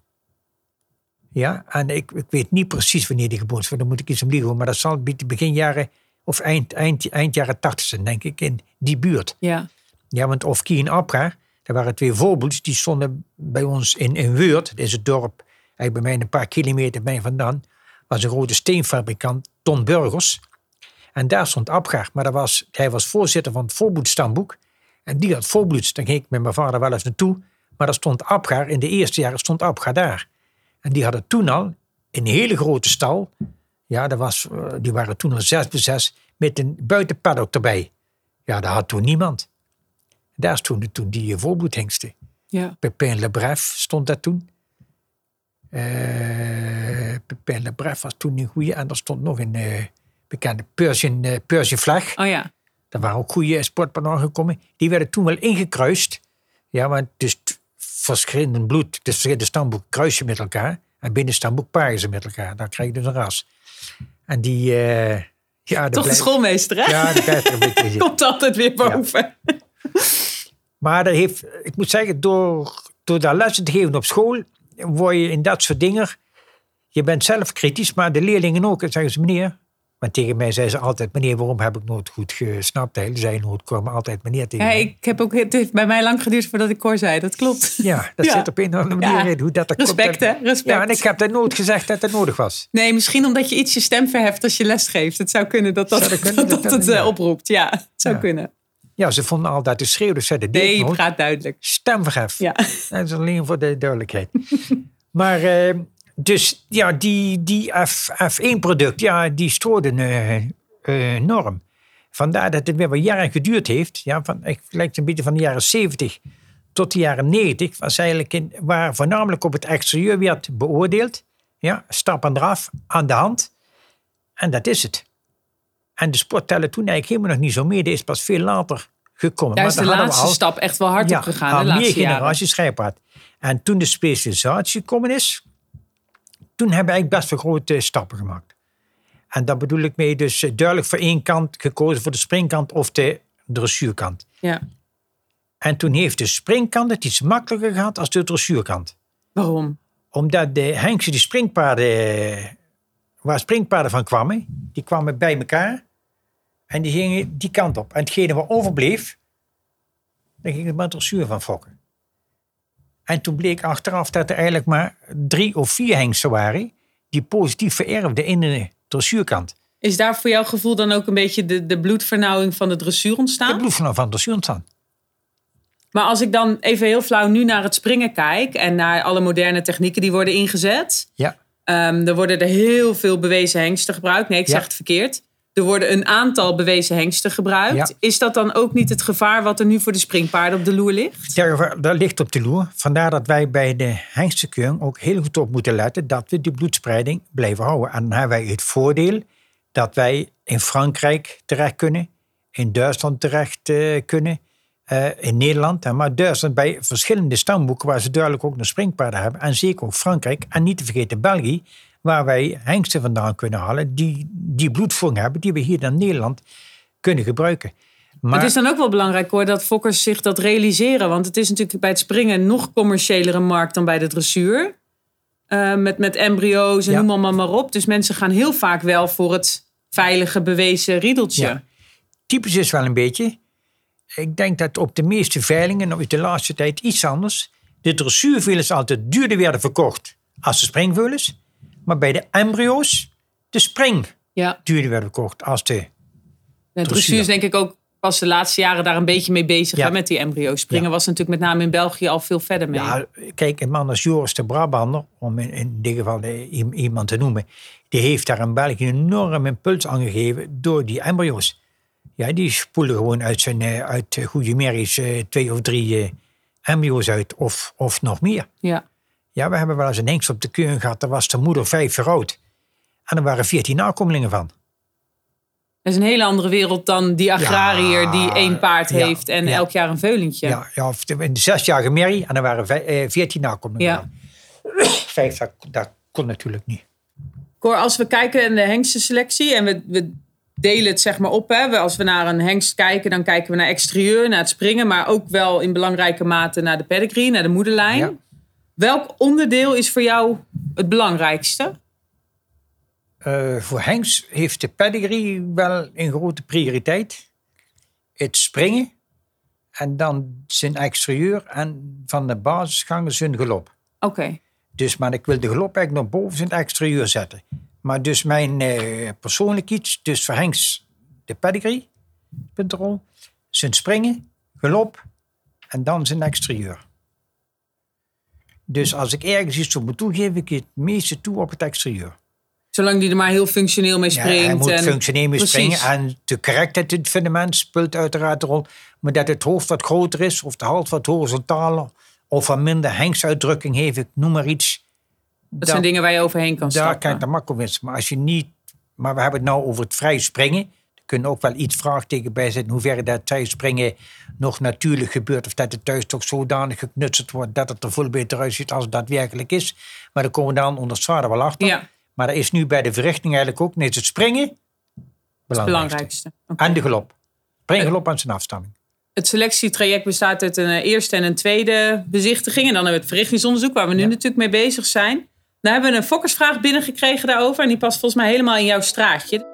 Speaker 1: Ja, en ik, ik weet niet precies wanneer die geboren is. want Dan moet ik iets om liegen. Maar dat zal be- begin jaren of eind, eind, eind jaren tachtig zijn, denk ik, in die buurt.
Speaker 2: Ja.
Speaker 1: Ja, want Ofki en Abga, dat waren twee voorbeelds. Die stonden bij ons in, in Weurt. Dat is het dorp, eigenlijk bij mij een paar kilometer bij vandaan. was een grote steenfabrikant, Ton Burgers. En daar stond Abgar. Maar dat was, hij was voorzitter van het voorbloedstamboek. En die had voorbloeds. Daar ging ik met mijn vader wel eens naartoe. Maar daar stond Abgar, in de eerste jaren stond Abgar daar. En die hadden toen al een hele grote stal. Ja, dat was, eh, die waren toen al zes bij zes. Met een buitenpaddock erbij. Ja, daar had toen niemand. Daar stonden toen die eh, voorbloedhengsten.
Speaker 2: Ja.
Speaker 1: Pepin Le Bref stond daar toen. Eh Pepin Le Bref was toen een goeie. En er stond nog een eh, bekende Persian, eh, Persian vlag.
Speaker 2: Oh ja.
Speaker 1: Daar waren ook goede sportpaarden gekomen. Die werden toen wel ingekruist. Ja, maar dus t- verschillend bloed, dus verschillende stamboek kruis je met elkaar. En binnen stamboek paren ze met elkaar. Dan krijg je dus een ras. En die... eh ja,
Speaker 2: Toch de schoolmeester, hè?
Speaker 1: Ja, dat blijft er een beetje in zitten.
Speaker 2: Komt altijd weer boven.
Speaker 1: Maar dat heeft, ik moet zeggen, door, door daar lessen te geven op school, word je in dat soort dingen. Je bent zelf kritisch, maar de leerlingen ook. En zeggen ze, meneer. Maar tegen mij zei ze altijd, meneer, waarom heb ik nooit goed gesnapt? Hij zei nooit, kwamen altijd meneer tegen
Speaker 2: Ja,
Speaker 1: mij.
Speaker 2: ik heb ook, het heeft bij mij lang geduurd voordat ik koor zei. Dat klopt.
Speaker 1: Ja, dat
Speaker 2: Ja.
Speaker 1: zit op een of andere manier
Speaker 2: Ja.
Speaker 1: in. Hoe dat, dat
Speaker 2: Respect,
Speaker 1: komt.
Speaker 2: hè? Respect.
Speaker 1: Ja, en ik heb dat nooit gezegd dat het nodig was.
Speaker 2: Nee, misschien omdat je iets je stem verheft als je les geeft. Het zou kunnen dat dat,
Speaker 1: Zou dat kunnen?
Speaker 2: dat,
Speaker 1: Dat
Speaker 2: het
Speaker 1: kan,
Speaker 2: eh,
Speaker 1: ja.
Speaker 2: oproept. Ja, het zou kunnen.
Speaker 1: Ja, ze vonden altijd de schreeuw, dus zeiden
Speaker 2: Nee,
Speaker 1: nooit.
Speaker 2: praat duidelijk.
Speaker 1: Stemverhef.
Speaker 2: Ja.
Speaker 1: Dat is alleen voor de duidelijkheid. maar eh, dus ja, die, die F, F1-product, ja, die strooiden eh, eh, enorm. Vandaar dat het weer wat jaren geduurd heeft. Ja, van, ik lijkt een beetje van de jaren 70 tot de jaren 90. Was eigenlijk in, waar voornamelijk op het exterieur werd beoordeeld. Ja, stap en draf aan de hand. En dat is het. En de sport tellen toen eigenlijk helemaal nog niet zo mee. Die is pas veel later gekomen.
Speaker 2: Daar is
Speaker 1: Maar
Speaker 2: de laatste
Speaker 1: al-
Speaker 2: stap echt wel hard op gegaan.
Speaker 1: al
Speaker 2: De
Speaker 1: meer
Speaker 2: laatste jaren.
Speaker 1: generaties schrijpaard. En toen de specialisatie gekomen is, toen hebben we eigenlijk best wel grote stappen gemaakt. En daar bedoel ik mee dus eh, duidelijk voor één kant gekozen voor de springkant of de dressuurkant.
Speaker 2: Ja.
Speaker 1: En toen heeft de springkant het iets makkelijker gehad als de dressuurkant.
Speaker 2: Waarom?
Speaker 1: Omdat de Hengse die springpaarden, eh, waar springpaarden van kwamen, die kwamen bij elkaar en die gingen die kant op. En hetgene wat overbleef, daar ging maar dressuur van fokken. En toen bleek achteraf dat er eigenlijk maar drie of vier hengsten waren die positief vererfden in de dressuurkant.
Speaker 2: Is daar voor jouw gevoel dan ook een beetje de, de bloedvernauwing van de dressuur ontstaan?
Speaker 1: De bloedvernauwing van de dressuur ontstaan.
Speaker 2: Maar als ik dan even heel flauw nu naar het springen kijk en naar alle moderne technieken die worden ingezet.
Speaker 1: Ja.
Speaker 2: Um, er worden er heel veel bewezen hengsten gebruikt. Nee, ik zeg het verkeerd. Er worden een aantal bewezen hengsten gebruikt. Is dat dan ook niet het gevaar wat er nu voor de springpaarden op de loer ligt?
Speaker 1: Ja, dat ligt op de loer. Vandaar dat wij bij de hengstenkeuring ook heel goed op moeten letten dat we die bloedspreiding blijven houden. En dan hebben wij het voordeel dat wij in Frankrijk terecht kunnen, in Duitsland terecht uh, kunnen, uh, in Nederland. Maar Duitsland bij verschillende stamboeken waar ze duidelijk ook een springpaarden hebben. En zeker ook Frankrijk. En niet te vergeten België, waar wij hengsten vandaan kunnen halen die die bloedvoering hebben, die we hier in Nederland kunnen gebruiken.
Speaker 2: Maar het is dan ook wel belangrijk hoor dat fokkers zich dat realiseren. Want het is natuurlijk bij het springen een nog commerciëlere markt dan bij de dressuur. Uh, met, met embryo's en noem maar, maar op. Dus mensen gaan heel vaak wel voor het veilige bewezen riedeltje. Ja.
Speaker 1: Typisch is wel een beetje. Ik denk dat op de meeste veilingen, nou de laatste tijd iets anders. De dressuurveulens altijd duurder werden verkocht als de springveulens. Maar bij de embryo's de spring ja. duurder werden verkocht als de
Speaker 2: De dressuur is denk ik ook pas de laatste jaren daar een beetje mee bezig met die embryo's. Springen was natuurlijk met name in België al veel verder mee.
Speaker 1: Ja, kijk, een man als Joris de Brabander, om in, in dit geval iemand te noemen, die heeft daar in België een enorm impuls aan gegeven door die embryo's. Ja, die spoelen gewoon uit zijn eh, uit goede merries twee of drie embryo's uit, of, of nog meer.
Speaker 2: Ja.
Speaker 1: Ja, we hebben wel eens een hengst op de keuring gehad, daar was de moeder vijf jaar oud. En er waren veertien nakomelingen van.
Speaker 2: Dat is een hele andere wereld dan die agrariër die één paard heeft en elk jaar een veulentje.
Speaker 1: Ja, ja of de, zesjarige Mary en er waren veertien nakomelingen. Ja. Vijf, dat, dat kon natuurlijk niet.
Speaker 2: Cor, als we kijken in de hengstenselectie en we, we delen het zeg maar op. Hè. Als we naar een hengst kijken, dan kijken we naar exterieur, naar het springen, maar ook wel in belangrijke mate naar de pedigree, naar de moederlijn. Welk onderdeel is voor jou het belangrijkste?
Speaker 1: Uh, voor Hengst heeft de pedigree wel een grote prioriteit. Het springen en dan zijn exterieur en van de basisgangen zijn gelop.
Speaker 2: Oké.
Speaker 1: Dus, maar ik wil de gelop eigenlijk nog boven zijn exterieur zetten. Maar dus mijn uh, persoonlijk iets, dus voor Hengst de pedigree, zijn springen, gelop en dan zijn exterieur. Dus als ik ergens iets op moet toe, geef ik het meeste toe op het exterieur.
Speaker 2: Zolang die er maar heel functioneel mee springt. Ja, hij
Speaker 1: moet en... functioneel mee springen. En de correctheid in het fundament speelt uiteraard een rol. Maar dat het hoofd wat groter is, of de hals wat horizontaler, of wat minder hengsuitdrukking heeft, ik noem maar iets.
Speaker 2: Dat, zijn dingen waar je overheen kan stappen.
Speaker 1: Daar kan je de makkelijk Maar als je niet... Maar we hebben het nou over het vrij springen kunnen ook wel iets vraagteken bij zetten. Hoeverre dat thuisspringen nog natuurlijk gebeurt. Of dat het thuis toch zodanig geknutseld wordt dat het er veel beter uitziet als het daadwerkelijk is. Maar daar komen we dan onder zwaarder wel achter. Ja. Maar dat is nu bij de verrichting eigenlijk ook. Nee, het springen.
Speaker 2: Het belangrijkste.
Speaker 1: En de galop. Springgalop en zijn afstamming.
Speaker 2: Het selectietraject bestaat uit een eh, eerste en een tweede bezichtiging. En dan hebben we het verrichtingsonderzoek, waar we nu natuurlijk mee bezig zijn. Daar hebben we een fokkersvraag binnengekregen daarover. En die past volgens mij helemaal in jouw straatje.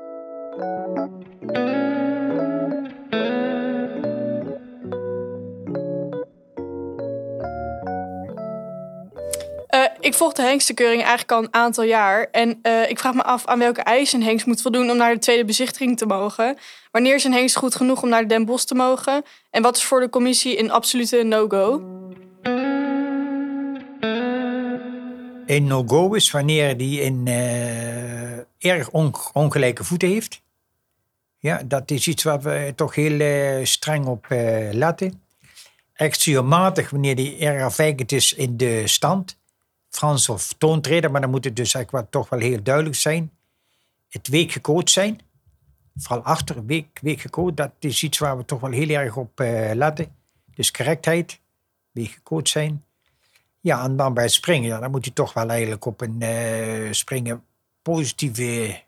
Speaker 3: Ik volg de hengstekeuring eigenlijk al een aantal jaar. En uh, ik vraag me af aan welke eisen een hengst moet voldoen om naar de tweede bezichtiging te mogen. Wanneer is een hengst goed genoeg om naar de Den Bosch te mogen? En wat is voor de commissie een absolute no-go?
Speaker 1: Een no-go is wanneer die een uh, erg on ongelijke voeten heeft. Ja, dat is iets waar we toch heel streng op letten. Extriomatig wanneer die erg afwijkend is in de stand. Frans of toontreden, maar dan moet het dus eigenlijk wel, toch wel heel duidelijk zijn. Het week gecoacht zijn, vooral achter week, week dat is iets waar we toch wel heel erg op uh, letten. Dus correctheid, week zijn. Ja, en dan bij springen, ja, dan moet hij toch wel eigenlijk op een uh, springen positieve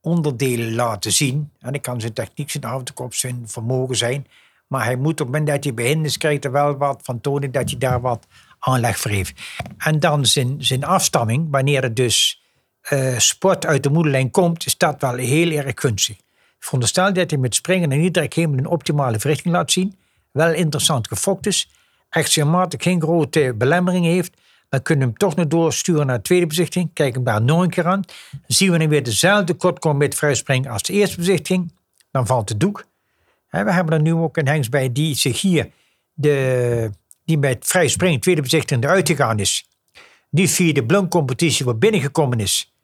Speaker 1: onderdelen laten zien. En dat kan zijn techniek, zijn avondkop, zijn vermogen zijn. Maar hij moet op het moment dat hij begint, is, krijgt er wel wat van tonen dat hij daar wat aanleg voor. En dan zijn, zijn afstamming, wanneer het dus uh, sport uit de moederlijn komt, is dat wel heel erg gunstig. Veronderstel dat hij met springen en iedere helemaal een optimale verrichting laat zien. Wel interessant gefokt is. Extrematisch geen grote belemmering heeft. Dan kunnen we hem toch nog doorsturen naar de tweede bezichtiging. Kijken hem daar nog een keer aan. Dan zien we dan weer dezelfde kortkom met vrijspringen als de eerste bezichtiging. Dan valt de doek. we hebben er nu ook een hengst bij die zich hier, de, die bij het vrij springen, tweede bezichtiging, eruit gegaan is. Die via de blunkcompetitie wat binnengekomen is.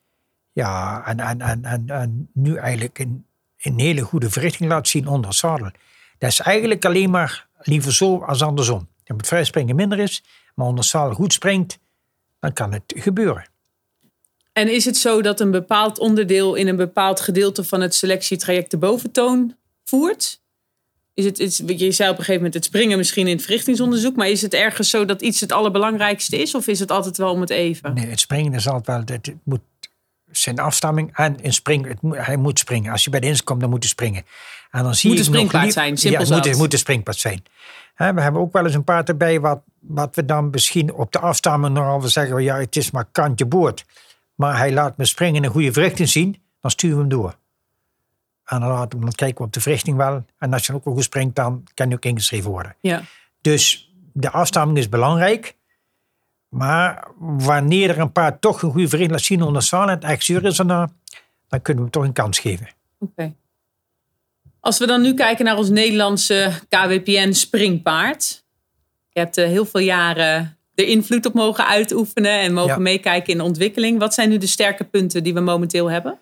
Speaker 1: Ja, en, en, en, en, nu eigenlijk een, een hele goede verrichting laat zien onder zadel. Dat is eigenlijk alleen maar liever zo als andersom. Dat het vrij springen minder is, maar onder zadel goed springt, dan kan het gebeuren.
Speaker 2: En is het zo dat een bepaald onderdeel in een bepaald gedeelte van het selectietraject de boventoon voert? Is het, is, je zei op een gegeven moment het springen misschien in het verrichtingsonderzoek, maar is het ergens zo dat iets het allerbelangrijkste is of is het altijd wel om het even?
Speaker 1: Nee, het springen is altijd wel, het moet zijn afstamming en in springen, het moet, hij moet springen. Als je bij de ins komt, dan moet hij springen. En dan zie
Speaker 2: moet
Speaker 1: een
Speaker 2: springpaard zijn, simpel
Speaker 1: ja, het moet, moet een springpaard zijn. we hebben ook wel eens een paard erbij wat, wat we dan misschien op de afstamming nogal zeggen, ja, het is maar kantje boord. Maar hij laat me springen in een goede verrichting zien, dan sturen we hem door. En dan, laten we, dan kijken we op de verrichting wel. En als je ook wel goed springt, dan kan je ook ingeschreven worden.
Speaker 2: Ja.
Speaker 1: Dus de afstamming is belangrijk. Maar wanneer er een paard toch een goede laat zien onder zaal en het echt zuur is, dan, dan kunnen we hem toch een kans geven.
Speaker 2: Oké. Als we dan nu kijken naar ons Nederlandse KWPN springpaard. Je hebt uh, heel veel jaren de invloed op mogen uitoefenen en mogen meekijken in de ontwikkeling. Wat zijn nu de sterke punten die we momenteel hebben?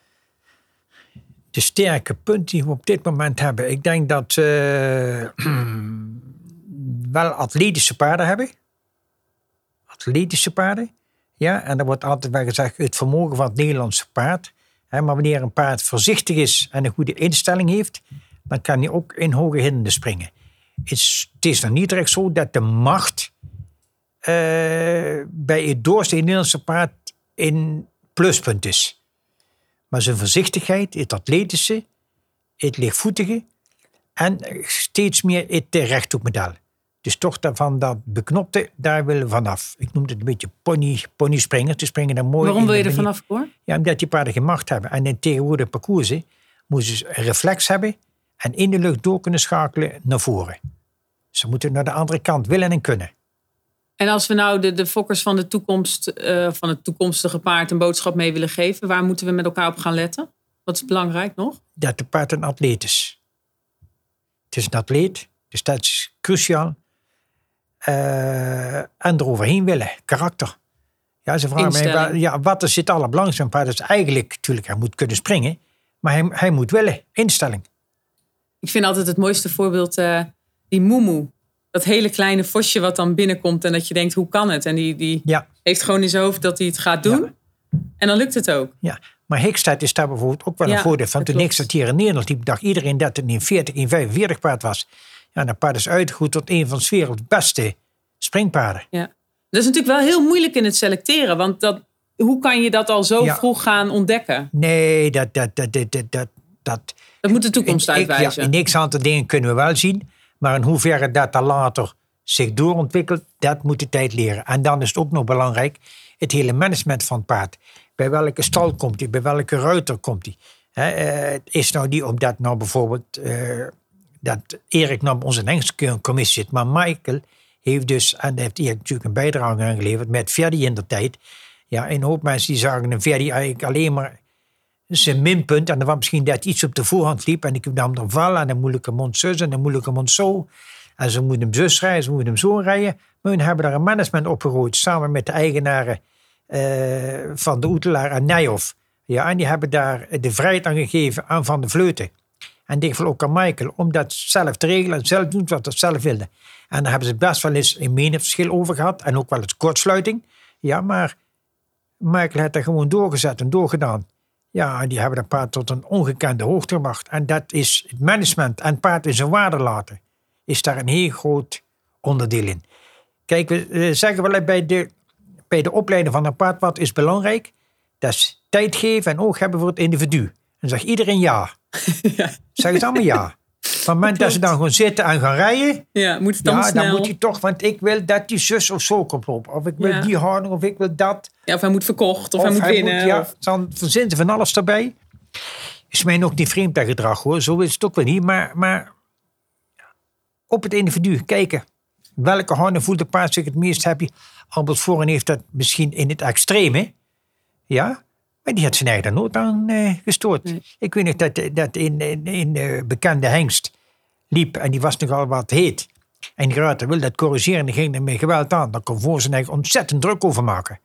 Speaker 1: De sterke punten die we op dit moment hebben. Ik denk dat we wel atletische paarden hebben. Atletische paarden. Ja, en er wordt altijd wel gezegd het vermogen van het Nederlandse paard. maar wanneer een paard voorzichtig is en een goede instelling heeft, dan kan hij ook in hoge hindernissen springen. Het is, het nog niet direct zo dat de macht uh, bij het doorste Nederlandse paard een pluspunt is. Maar zijn voorzichtigheid, het atletische, het lichtvoetige en steeds meer het rechthoekmodel. Dus toch van dat beknopte, daar willen we vanaf. Ik noem het een beetje pony, pony springen. Te springen dan mooi
Speaker 2: Waarom wil je er vanaf, hoor?
Speaker 1: Ja, omdat die paarden geen macht hebben. En in tegenwoordige parcoursen moeten ze een reflex hebben en in de lucht door kunnen schakelen naar voren. Ze moeten naar de andere kant willen en kunnen.
Speaker 2: En als we nou de, de fokkers van de toekomst, uh, van het toekomstige paard een boodschap mee willen geven, waar moeten we met elkaar op gaan letten? Wat is belangrijk nog?
Speaker 1: Dat de paard een atleet is. Het is een atleet, dus dat is cruciaal. Uh, en eroverheen willen, karakter. Ja, ze vragen mij, ja, wat is het allerbelangrijkste? Een paard is eigenlijk, natuurlijk, hij moet kunnen springen, maar hij, hij moet willen, instelling.
Speaker 2: Ik vind altijd het mooiste voorbeeld uh, die Moemoe dat hele kleine vosje wat dan binnenkomt en dat je denkt, hoe kan het? En die, die heeft gewoon in zijn hoofd dat hij het gaat doen. En dan lukt het ook.
Speaker 1: Ja, maar Hickstad is daar bijvoorbeeld ook wel een voordeel van. Toen Hickstad hier in Nederland liep, dacht iedereen dat het in 40, in 45 paard was. Ja, dat paard is uitgegroeid tot een van de werelds beste springpaarden.
Speaker 2: Ja. Dat is natuurlijk wel heel moeilijk in het selecteren, want dat, hoe kan je dat al zo vroeg gaan ontdekken?
Speaker 1: Nee, dat, dat, dat, dat, dat, dat,
Speaker 2: dat moet de toekomst uitwijzen.
Speaker 1: Ja, in niks aantal dingen kunnen we wel zien. Maar in hoeverre dat dan later zich doorontwikkelt, dat moet de tijd leren. En dan is het ook nog belangrijk, het hele management van het paard. Bij welke stal komt hij? Bij welke ruiter komt hij? Uh, is nou die omdat nou bijvoorbeeld uh, dat Erik nou onze onze commissie zit, maar Michael heeft dus, en heeft hij natuurlijk een bijdrage aangeleverd met Verdi in de tijd. Ja, een hoop mensen die zagen een Verdi eigenlijk alleen maar zijn minpunt. En er was misschien dat iets op de voorhand liep. En ik nam er vallen en een moeilijke mond zus en een moeilijke mond zo. En ze moeten hem zus rijden, ze moeten hem zo rijden. Maar we hebben daar een management opgegooid samen met de eigenaren uh, van de Oetelaar en Nijhoff. Ja, en die hebben daar de vrijheid aan gegeven aan Van de Vleuten. En die geval ook aan Michael, om dat zelf te regelen en zelf doen wat ze zelf wilden. En daar hebben ze best wel eens een meningsverschil over gehad. En ook wel eens kortsluiting. Ja, maar Michael heeft dat gewoon doorgezet en doorgedaan. Ja, die hebben dat paard tot een ongekende hoogte gebracht. En dat is het management en het paard in zijn waarde laten. Is daar een heel groot onderdeel in. Kijk, we zeggen wel bij de, bij de opleiding van een paard wat is belangrijk. Dat is tijd geven en oog hebben voor het individu. En zegt iedereen ja. ja. Zeggen ze allemaal ja. Op het moment dat ze dan gewoon zitten en gaan rijden.
Speaker 2: Ja, moet het dan ja,
Speaker 1: dan moet hij toch, want ik wil dat die zus of zo komt op. Of ik wil die houding, of ik wil dat.
Speaker 2: Ja, of hij moet verkocht, of, hij moet winnen. Moet, ja, of...
Speaker 1: dan verzinnen ze van alles erbij. Is mij nog niet vreemd dat gedrag hoor, zo is het ook wel niet. Maar, maar op het individu kijken. welke honden voelt de paard zich het meest happy? Albert Voren heeft dat misschien in het extreme. Ja, maar die had zijn eigen nooit aan eh, gestoord.
Speaker 2: Nee.
Speaker 1: Ik weet nog dat, dat in een in, eh, bekende hengst liep en die was nogal wat heet. En die ruiter wilde dat corrigeren en die ging er met geweld aan. Dan kon voor zijn eigen ontzettend druk over maken.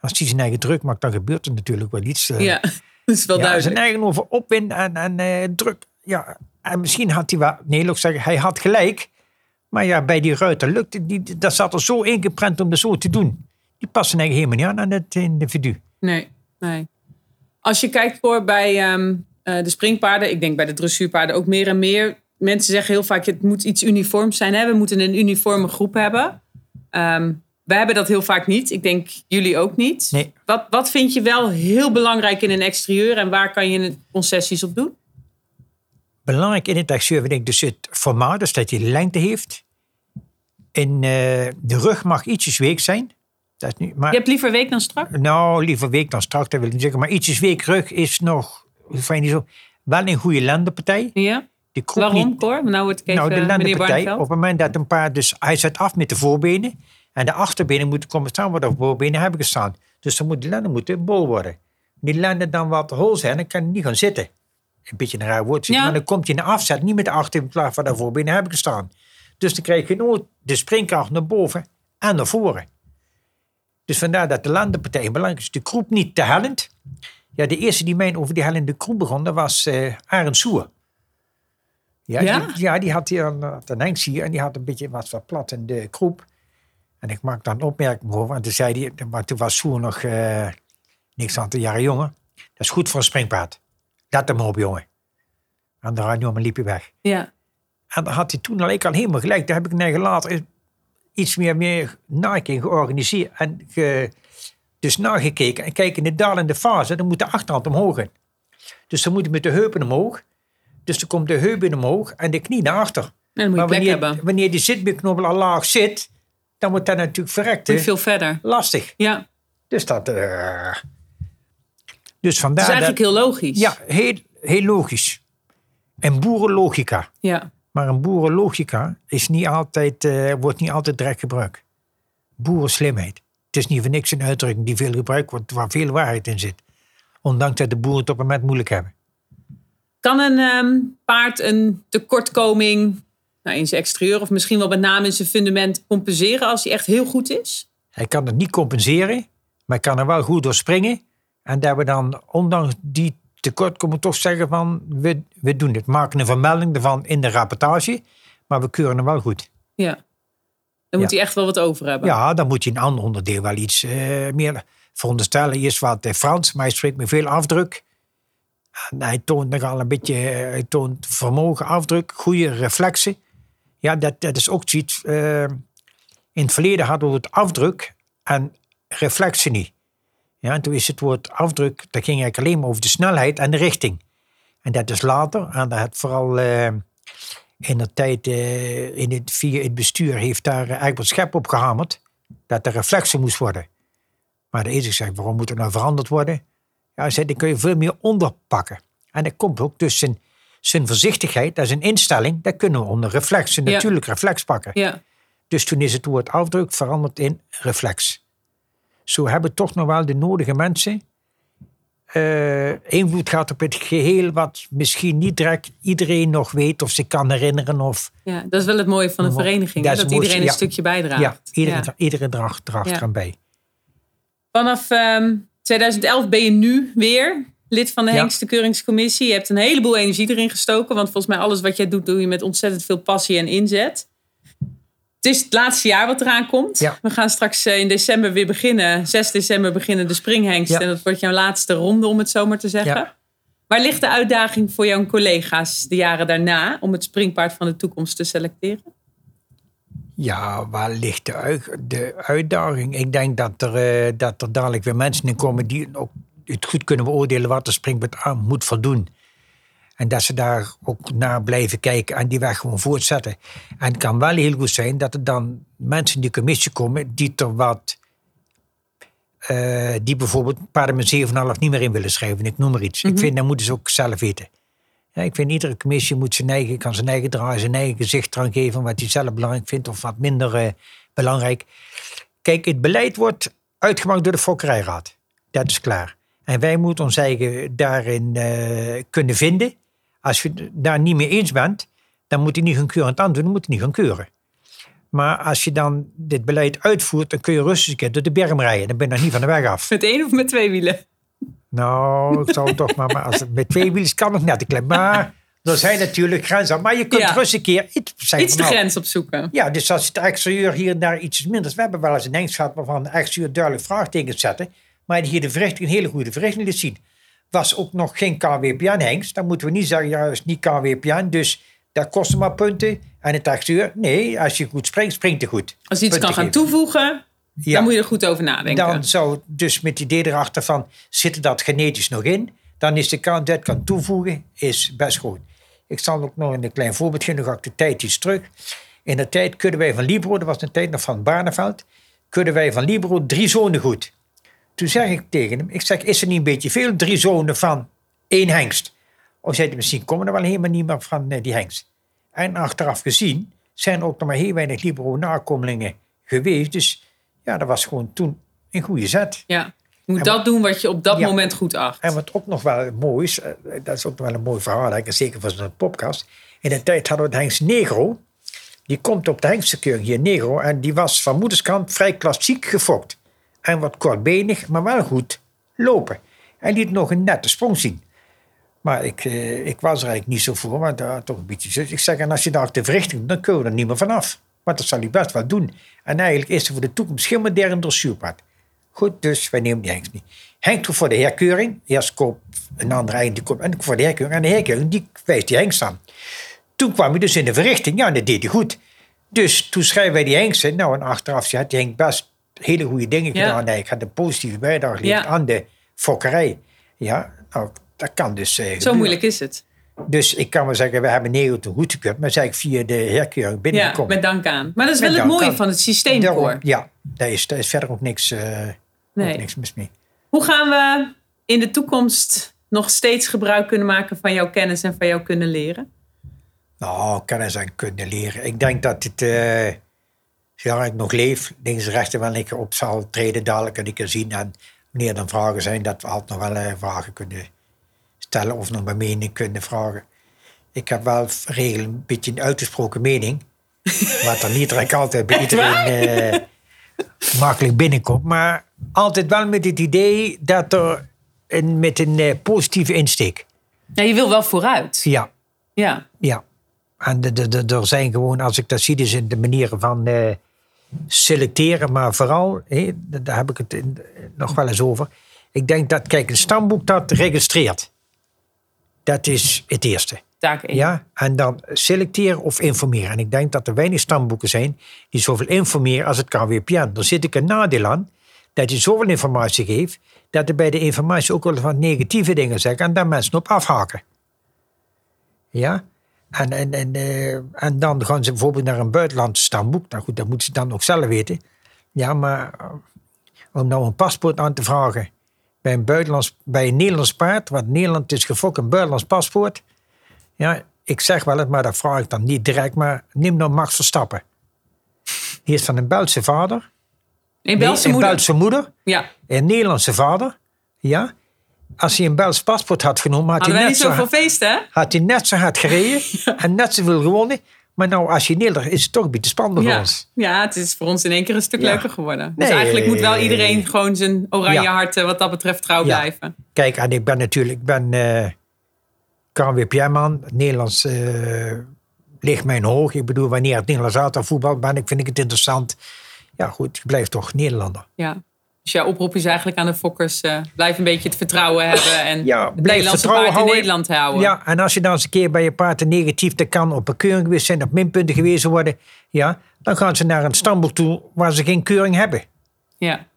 Speaker 1: Als hij zijn eigen druk maakt, dan gebeurt er natuurlijk wel iets. eh,
Speaker 2: Ja, dat is wel
Speaker 1: ja, zijn eigen over opwind en, en eh, druk. Ja, en misschien had hij wel, nee, ik zeggen, hij had gelijk. Maar ja, bij die ruiter lukte die, dat zat er zo ingeprent om dat zo te doen. Die passen eigenlijk helemaal niet aan aan het individu.
Speaker 2: Nee, nee. Als je kijkt voor bij ehm, eh, de springpaarden, ik denk bij de dressuurpaarden ook meer en meer. Mensen zeggen heel vaak, het moet iets uniforms zijn. Hè? We moeten een uniforme groep hebben. Ehm wij hebben dat heel vaak niet. Ik denk jullie ook niet.
Speaker 1: Nee.
Speaker 2: Wat, wat vind je wel heel belangrijk in een exterieur en waar kan je concessies op doen?
Speaker 1: Belangrijk in het exterieur vind ik dus het formaat, dus dat de lengte heeft. In eh, de rug mag ietsjes week zijn. Dat is niet, maar,
Speaker 2: Je hebt liever week dan strak?
Speaker 1: Nou, liever week dan strak, dat wil ik niet zeggen. Maar ietsjes week rug is nog, fijn niet zo, wel een goede lendenpartij.
Speaker 2: Ja.
Speaker 1: Die
Speaker 2: Waarom,
Speaker 1: niet-
Speaker 2: Cor? Nou
Speaker 1: nou, de
Speaker 2: meneer
Speaker 1: lendenpartij, op het moment dat een paard dus, hij zet af met de voorbenen en de achterbenen moeten komen staan waar de voorbenen hebben gestaan. Dus dan moet de lenden moeten bol worden. Die lenden dan wat hol zijn, dan kan hij niet gaan zitten. Een beetje een raar woord,
Speaker 2: Ja.
Speaker 1: maar dan komt hij in de afzet niet met de achterbenen klaar waar de voorbenen hebben gestaan. Dus dan krijg je nooit de springkracht naar boven en naar voren. Dus vandaar dat de landenpartij belangrijk is. De kroep niet te hellend. Ja, de eerste die mij over die hellende kroep begon, dat was eh Arend Soer. Ja,
Speaker 2: Ja?
Speaker 1: Die, ja, die had hier een, had een hengst hier en die had een beetje wat, plat in de kroep. En ik maakte dan een opmerking over, want toen zei hij, maar toen was Soer nog eh, niks aan te jaren jongen. Dat is goed voor een springpaard. Let hem op, jongen. En dan jongen liep hij weg.
Speaker 2: Ja.
Speaker 1: En daar had hij toen al, ik al helemaal gelijk. Daar heb ik net later iets meer, meer naking georganiseerd. En ge, dus nagekeken. En kijk, in de dalende fase, dan moet de achterhand omhoog in. Dus dan moet hij met de heupen omhoog. Dus dan komt de heupen omhoog en de knie naar achter.
Speaker 2: En dan moet je
Speaker 1: maar wanneer,
Speaker 2: hebben.
Speaker 1: wanneer die zitbeenknobbel al laag zit, dan wordt dat natuurlijk verrekt.
Speaker 2: Moet je veel verder.
Speaker 1: Lastig.
Speaker 2: Ja.
Speaker 1: Dus dat... eh, dus
Speaker 2: Dat
Speaker 1: vandaar
Speaker 2: is eigenlijk
Speaker 1: dat,
Speaker 2: heel logisch.
Speaker 1: Ja, heel, heel logisch. En boerenlogica.
Speaker 2: Ja.
Speaker 1: Maar een boerenlogica is niet altijd, eh, wordt niet altijd direct gebruikt. Boerenslimheid. Het is niet voor niks een uitdrukking die veel gebruikt wordt, waar veel waarheid in zit. Ondanks dat de boeren het op het moment moeilijk hebben.
Speaker 2: Kan een ehm, paard een tekortkoming nou, in zijn exterieur of misschien wel met name in zijn fundament compenseren als hij echt heel goed is?
Speaker 1: Hij kan het niet compenseren, maar hij kan er wel goed door springen. En dat we dan, ondanks die tekortkoming, toch zeggen van, we, we doen het. Maken een vermelding ervan in de rapportage, maar we keuren hem wel goed.
Speaker 2: Ja. Dan moet
Speaker 1: Ja.
Speaker 2: hij echt wel wat over hebben.
Speaker 1: Ja, dan moet je een ander onderdeel wel iets eh, meer veronderstellen. Eerst wat eh, Frans, maar hij spreekt met veel afdruk. En hij toont nogal een beetje eh, hij toont vermogen, afdruk, goede reflexen. Ja, dat, dat is ook zoiets. eh, in het verleden hadden we het afdruk en reflexen niet. Ja, en toen is het woord afdruk, dat ging eigenlijk alleen maar over de snelheid en de richting. En dat is later, en dat had vooral eh, in de tijd eh, in het, via het bestuur heeft daar eh, Egbert Schep op gehamerd dat er reflexen moest worden. Maar de eerste zegt, waarom moet er nou veranderd worden? Ja, hij zei, dan kun je veel meer onderpakken. En dat komt ook dus zijn, zijn voorzichtigheid, dat is een instelling, dat kunnen we onder reflex, een
Speaker 2: Ja.
Speaker 1: natuurlijk reflex pakken.
Speaker 2: Ja.
Speaker 1: Dus toen is het woord afdruk veranderd in reflex. Zo hebben toch nog wel de nodige mensen eh, invloed gehad op het geheel, wat misschien niet direct iedereen nog weet of zich kan herinneren. Of,
Speaker 2: ja, dat is wel het mooie van een vereniging. Dat
Speaker 1: mooiste,
Speaker 2: iedereen een
Speaker 1: ja.
Speaker 2: stukje bijdraagt.
Speaker 1: ja, iedereen,
Speaker 2: Ja.
Speaker 1: iedereen draagt, draagt
Speaker 2: Ja.
Speaker 1: eraan bij.
Speaker 2: Vanaf ehm, 2011 ben je nu weer lid van de
Speaker 1: Ja.
Speaker 2: Hengstenkeuringscommissie. Je hebt een heleboel energie erin gestoken. Want volgens mij alles wat jij doet, doe je met ontzettend veel passie en inzet. Het is het laatste jaar wat eraan komt.
Speaker 1: Ja.
Speaker 2: We gaan straks eh, in december weer beginnen. 6 december beginnen de springhengst.
Speaker 1: Ja.
Speaker 2: En dat wordt jouw laatste ronde, om het zo maar te zeggen.
Speaker 1: Ja.
Speaker 2: Waar ligt de uitdaging voor jouw collega's de jaren daarna... om het springpaard van de toekomst te selecteren?
Speaker 1: Ja, waar ligt de, ui- de uitdaging? Ik denk dat er, eh, dat er dadelijk weer mensen in komen die ook het goed kunnen beoordelen wat de springpad aan moet voldoen. En dat ze daar ook naar blijven kijken en die weg gewoon voortzetten. En het kan wel heel goed zijn dat er dan mensen in die commissie komen die er wat. eh, die bijvoorbeeld met 7,5 niet meer in willen schrijven. Ik noem maar iets. Ik vind dat moeten ze ook zelf weten. Ja, ik vind iedere commissie moet zijn eigen, kan zijn eigen draai, zijn eigen gezicht eraan geven. Wat hij zelf belangrijk vindt of wat minder eh, belangrijk. Kijk, het beleid wordt uitgemaakt door de Fokkerijraad. Dat is klaar. En wij moeten ons eigen daarin eh, kunnen vinden. Als je daar niet mee eens bent, dan moet je niet gaan keurend aandoen, dan moet je niet gaan keuren. Maar als je dan dit beleid uitvoert, dan kun je rustig een keer door de berm rijden. Dan ben je nog niet van de weg af.
Speaker 2: Met één of met twee wielen?
Speaker 1: Nou, ik zou toch maar, maar als het met twee wielen kan nog net een klein. Maar er zijn natuurlijk grenzen. Maar je kunt
Speaker 2: Ja.
Speaker 1: rustig een keer iets
Speaker 2: de
Speaker 1: nou,
Speaker 2: grens opzoeken.
Speaker 1: Ja, dus als het extra uur hier en daar iets minder. We hebben wel eens een hengst gehad waarvan de extra uur duidelijk vraagtekens zetten. Maar die hier de verrichting een hele goede verrichting liet zien. Was ook nog geen KWPN-hengst. Dan moeten we niet zeggen, ja, is niet KWPN. Dus dat kostte maar punten. En het uur, nee, als je goed springt, springt het goed.
Speaker 2: Als je iets kan gaan
Speaker 1: geven.
Speaker 2: toevoegen,
Speaker 1: Ja.
Speaker 2: dan moet je er goed over nadenken.
Speaker 1: Dan zou dus met het idee erachter van, zit er dat genetisch nog in? Dan is de kans dat kan toevoegen, is best groot. Ik zal ook nog in een klein voorbeeld geven, nog ga ik de tijd iets terug. In de tijd kunnen wij van Libro, dat was een tijd nog van Barneveld, kunnen wij van Libro drie zonen goed. Toen zeg ik tegen hem, ik zeg, is er niet een beetje veel? Drie zonen van één hengst. Of zei hij, misschien komen er wel helemaal niet meer van eh, die hengst. En achteraf gezien zijn ook nog maar heel weinig Libro nakomelingen geweest. Dus ja, dat was gewoon toen een goede zet.
Speaker 2: Ja. Je moet dat doen wat je op dat
Speaker 1: Ja.
Speaker 2: moment goed acht.
Speaker 1: En wat ook nog wel mooi is, eh, dat is ook nog wel een mooi verhaal, zeker voor zo'n podcast. In de tijd hadden we de hengst Negro. Die komt op de hengstenkeuring hier, Negro. En die was van moederskant vrij klassiek gefokt. En wat kortbenig, maar wel goed lopen. En liet nog een nette sprong zien. Maar ik, eh, ik was er eigenlijk niet zo voor, maar daar toch een beetje. Ik zeg, en als je daar de verrichting dan kun je er niet meer vanaf. Want dat zal hij best wel doen. En eigenlijk is er voor de toekomst geen modern dressuurpad. Goed, dus wij nemen die hengst niet. Hengt voor de herkeuring. Eerst koopt een andere eind, die koopt en voor de herkeuring. En de herkeuring, die wijst die hengst aan. Toen kwam hij dus in de verrichting. Ja, en dat deed hij goed. Dus toen schrijven wij die hengsten. Nou, en achteraf hij, die Henk best hele goede dingen
Speaker 2: Ja.
Speaker 1: gedaan. Hij had een positieve bijdrage geleverd
Speaker 2: Ja.
Speaker 1: aan de fokkerij. Ja, nou, dat kan dus eh,
Speaker 2: Zo
Speaker 1: gebeuren.
Speaker 2: moeilijk is het.
Speaker 1: Dus ik kan wel zeggen, we hebben Nero toen goedgekeurd. Maar zeg ik via de herkeuring
Speaker 2: Ja,
Speaker 1: binnengekomen.
Speaker 2: met dank aan. Maar dat is
Speaker 1: Met
Speaker 2: wel het mooie
Speaker 1: aan.
Speaker 2: van het systeem,
Speaker 1: Daarom-. Ja, daar is, daar is verder ook niks, eh,
Speaker 2: Nee.
Speaker 1: ook niks mis mee.
Speaker 2: Hoe gaan we in de toekomst nog steeds gebruik kunnen maken van jouw kennis en van jouw kunnen leren?
Speaker 1: Nou, kennis en kunnen leren. Ik denk dat het, eh zolang ik nog leef, links en rechts een keer op zal treden dadelijk en ik kan zien. En wanneer er vragen zijn, dat we altijd nog wel eh, vragen kunnen stellen of nog mijn mening kunnen vragen. Ik heb wel regel een beetje een uitgesproken mening. wat er niet altijd bij iedereen eh, makkelijk binnenkomt. Maar altijd wel met het idee dat er een, met een eh, positieve insteek.
Speaker 2: Ja, je wil wel vooruit.
Speaker 1: Ja,
Speaker 2: Ja.
Speaker 1: ja. En er zijn gewoon, als ik dat zie, dus in de manieren van selecteren, maar vooral, hé, daar heb ik het in- nog wel eens over. Ik denk dat, kijk, een stamboek dat registreert. Dat is het eerste.
Speaker 2: Taak één.
Speaker 1: Ja? En dan selecteren of informeren. En ik denk dat er weinig stamboeken zijn die zoveel informeren als het KWPN. Daar zit ik een nadeel aan, dat je zoveel informatie geeft, dat er bij de informatie ook wel wat negatieve dingen zeggen en daar mensen op afhaken. Ja? En, en, en, eh, en dan gaan ze bijvoorbeeld naar een buitenlands stamboek. Nou goed, dat moeten ze dan ook zelf weten. Ja, maar eh, om nou een paspoort aan te vragen bij een, buitenlands, bij een Nederlands paard, want Nederland is gefokt een buitenlands paspoort. Ja, ik zeg wel het, maar dat vraag ik dan niet direct. Maar neem nou Max Verstappen. Die is van een Belgische vader.
Speaker 2: Een Belgische
Speaker 1: een
Speaker 2: moeder.
Speaker 1: Belgische moeder.
Speaker 2: Ja.
Speaker 1: Een Nederlandse vader. Ja. Als hij een Belgisch paspoort had genomen, had hij, net zo,
Speaker 2: hè?
Speaker 1: had hij net zo hard gereden. En net zoveel gewonnen. Maar nou, als je Nederlander is het toch een beetje spannend voor
Speaker 2: Ja.
Speaker 1: ons.
Speaker 2: ja, het is voor ons in één keer een stuk
Speaker 1: Ja.
Speaker 2: leuker geworden. Dus
Speaker 1: Nee.
Speaker 2: eigenlijk moet wel iedereen gewoon zijn oranje hart eh, wat dat betreft trouw blijven.
Speaker 1: Kijk, en ik ben natuurlijk, ik ben eh KWPM-man. Nederlands eh, ligt mij hoog. Ik bedoel, wanneer het Nederlands voetbal ben, ik vind ik het interessant. Ja, goed, ik blijf toch Nederlander.
Speaker 2: Ja. Dus jouw oproep is eigenlijk aan de fokkers, eh, blijf een beetje het vertrouwen hebben en
Speaker 1: Ja,
Speaker 2: het Nederlandse
Speaker 1: vertrouwen
Speaker 2: paard in
Speaker 1: houden.
Speaker 2: Nederland houden.
Speaker 1: Ja, en als je dan eens een keer bij je paard een negatief, dat kan op een keuring geweest zijn, op minpunten gewezen worden. Ja, dan gaan ze naar een stamboek toe waar ze geen keuring hebben.
Speaker 2: ja.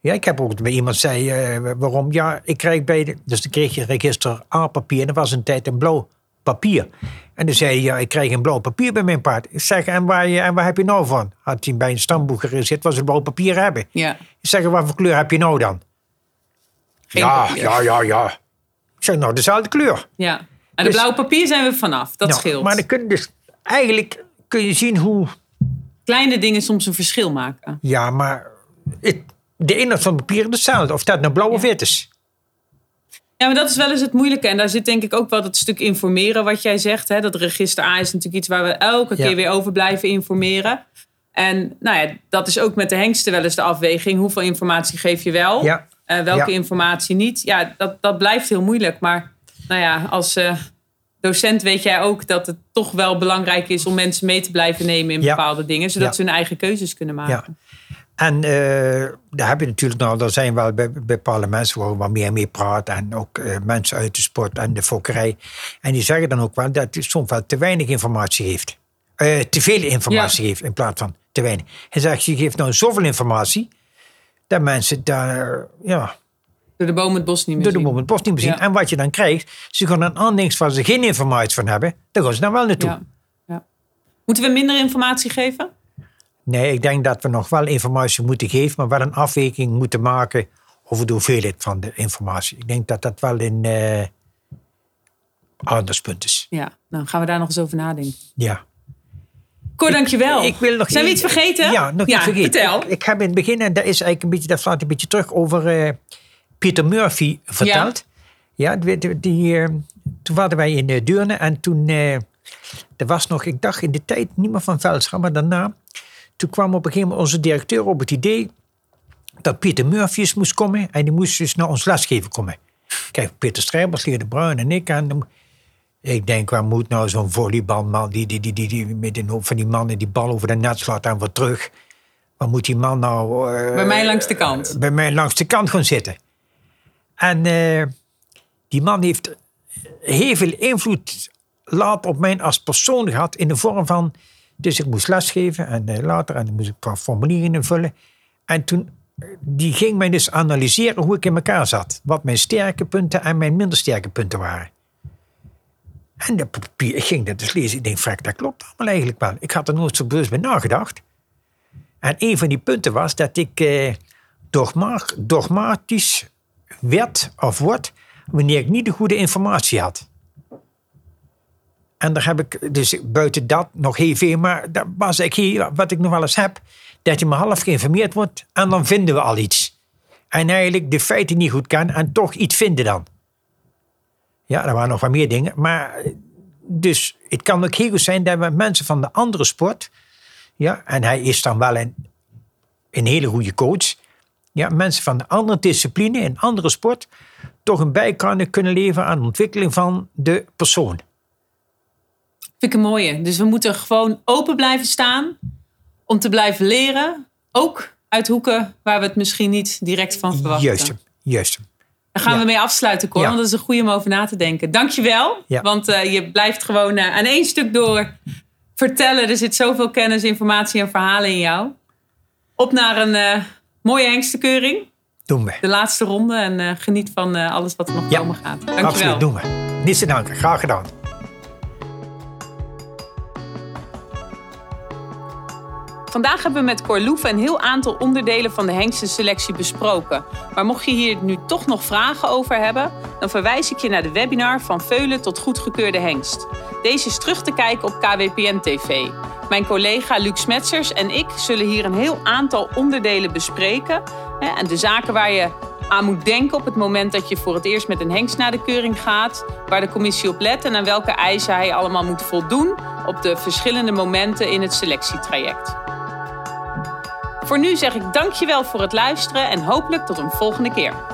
Speaker 1: Ja, ik heb ook bij iemand zei, eh, waarom? Ja, ik krijg bij de, dus dan kreeg je register A-papier en dat was een tijd een blauw papier. En dan zei hij, ja, ik krijg een blauw papier bij mijn paard. Ik zeg, en waar, je- en waar heb je nou van? Had hij bij een stamboek gereserveerd, was het blauw papier hebben.
Speaker 2: ja.
Speaker 1: Ik zeg, wat voor kleur heb je nou dan?
Speaker 2: Geen
Speaker 1: ja,
Speaker 2: papier.
Speaker 1: ja, ja, ja. Ik zeg, nou, dezelfde kleur.
Speaker 2: Ja. En de
Speaker 1: Dus-
Speaker 2: blauwe papier zijn we vanaf. Dat
Speaker 1: Nou,
Speaker 2: scheelt.
Speaker 1: Maar dan kun je dus eigenlijk kun je zien hoe.
Speaker 2: Kleine dingen soms een verschil maken.
Speaker 1: Ja, maar het, de inhoud van het papier is hetzelfde. Of dat nou blauw of
Speaker 2: Ja.
Speaker 1: wit is.
Speaker 2: Ja, maar dat is wel eens het moeilijke. En daar zit denk ik ook wel dat stuk informeren wat jij zegt. Hè? Dat register A is natuurlijk iets waar we elke
Speaker 1: Ja.
Speaker 2: keer weer over blijven informeren. En nou ja, dat is ook met de hengsten wel eens de afweging. Hoeveel informatie geef je wel?
Speaker 1: Ja.
Speaker 2: Eh, welke
Speaker 1: Ja.
Speaker 2: informatie niet? Ja, dat, dat blijft heel moeilijk. Maar nou ja, als eh, docent weet jij ook dat het toch wel belangrijk is om mensen mee te blijven nemen in bepaalde dingen. Zodat ze hun eigen keuzes kunnen maken.
Speaker 1: En eh, daar heb je natuurlijk nou, er zijn wel be- bepaalde mensen waar we wat meer mee praten. En ook eh, mensen uit de sport en de fokkerij. En die zeggen dan ook wel dat hij soms wel te weinig informatie heeft. Eh, te veel informatie heeft in plaats van te weinig. Hij zegt, je geeft nou zoveel informatie. Dat mensen daar, ja,
Speaker 2: Door de boom het bos niet meer
Speaker 1: door de
Speaker 2: zien.
Speaker 1: moment post niet meer zien.
Speaker 2: Ja.
Speaker 1: En wat je dan krijgt, ze gaan een ander waar ze geen informatie van hebben. Daar gaan ze dan wel naartoe.
Speaker 2: Ja. Moeten we minder informatie geven?
Speaker 1: Nee, ik denk dat we nog wel informatie moeten geven, maar wel een afweging moeten maken over de hoeveelheid van de informatie. Ik denk dat dat wel een eh anderspunt is.
Speaker 2: Ja, nou gaan we daar nog eens over nadenken.
Speaker 1: Ja.
Speaker 2: Cor, dankjewel.
Speaker 1: Ik wil nog
Speaker 2: Zijn we iets vergeten?
Speaker 1: Ja, nog iets vergeten.
Speaker 2: Vertel.
Speaker 1: Ik, ik heb in het begin, en dat is eigenlijk een beetje, dat slaat een beetje terug over eh, Peter Murphy verteld. Ja, die, die, die, eh, toen waren wij in uh, Deurne en toen, er was nog, ik dacht in de tijd niet meer van Veldscha, maar daarna, toen kwam op een gegeven moment onze directeur op het idee dat Peter Murphy eens moest komen en die moest dus naar ons lesgeven komen. Kijk, Peter Strijbers, Leer de Bruin en ik. En ik denk, waar moet nou zo'n volleybalman, die, die, die, die, die met een hoop van die mannen die bal over de net slaat en weer terug. Waar moet die man nou... eh,
Speaker 2: Bij mij langs de kant.
Speaker 1: Bij mij langs de kant gaan zitten. En eh, die man heeft heel veel invloed later op mij als persoon gehad in de vorm van... Dus ik moest lesgeven en eh, later en dan moest ik een paar formulieren invullen. En toen, eh, die ging mij dus analyseren hoe ik in elkaar zat. Wat mijn sterke punten en mijn minder sterke punten waren. En dat papier, ik ging dat dus lezen. Ik denk, frek, dat klopt allemaal eigenlijk wel. Ik had er nooit zo bewust bij nagedacht. En een van die punten was dat ik eh, dogma dogmatisch werd of word wanneer ik niet de goede informatie had. En daar heb ik dus buiten dat nog heel veel, maar was ik hier, wat ik nog wel eens heb, dat je maar half geïnformeerd wordt en dan vinden we al iets. En eigenlijk de feiten niet goed kan en toch iets vinden dan. Ja, er waren nog wat meer dingen, maar dus het kan ook heel goed zijn dat we mensen van de andere sport, ja, en hij is dan wel een, een hele goede coach, ja, mensen van de andere discipline, een andere sport, toch een bijkant kunnen leveren aan de ontwikkeling van de persoon.
Speaker 2: Vind ik een mooie. Dus we moeten gewoon open blijven staan om te blijven leren. Ook uit hoeken waar we het misschien niet direct van verwachten.
Speaker 1: Juist, juist.
Speaker 2: Daar gaan
Speaker 1: Ja.
Speaker 2: we mee afsluiten, Cor.
Speaker 1: Ja.
Speaker 2: Want dat is een goede om over na te denken. Dankjewel.
Speaker 1: Ja.
Speaker 2: Want eh, je blijft gewoon eh, aan één stuk door vertellen. Er zit zoveel kennis, informatie en verhalen in jou. Op naar een eh, mooie hengstenkeuring.
Speaker 1: Doen we.
Speaker 2: De laatste ronde. En geniet van alles wat er nog komen gaat. Dankjewel.
Speaker 1: Absoluut, doen we. Niets te danken, graag gedaan.
Speaker 2: Vandaag hebben we met Cor een heel aantal onderdelen van de hengstenselectie besproken. Maar mocht je hier nu toch nog vragen over hebben, dan verwijs ik je naar de webinar van Veulen tot goedgekeurde hengst. Deze is terug te kijken op KWPN TV. Mijn collega Luc Smetsers en ik zullen hier een heel aantal onderdelen bespreken. En de zaken waar je aan moet denken op het moment dat je voor het eerst met een hengst naar de keuring gaat, waar de commissie op let en aan welke eisen hij allemaal moet voldoen op de verschillende momenten in het selectietraject. Voor nu zeg ik dankjewel voor het luisteren en hopelijk tot een volgende keer.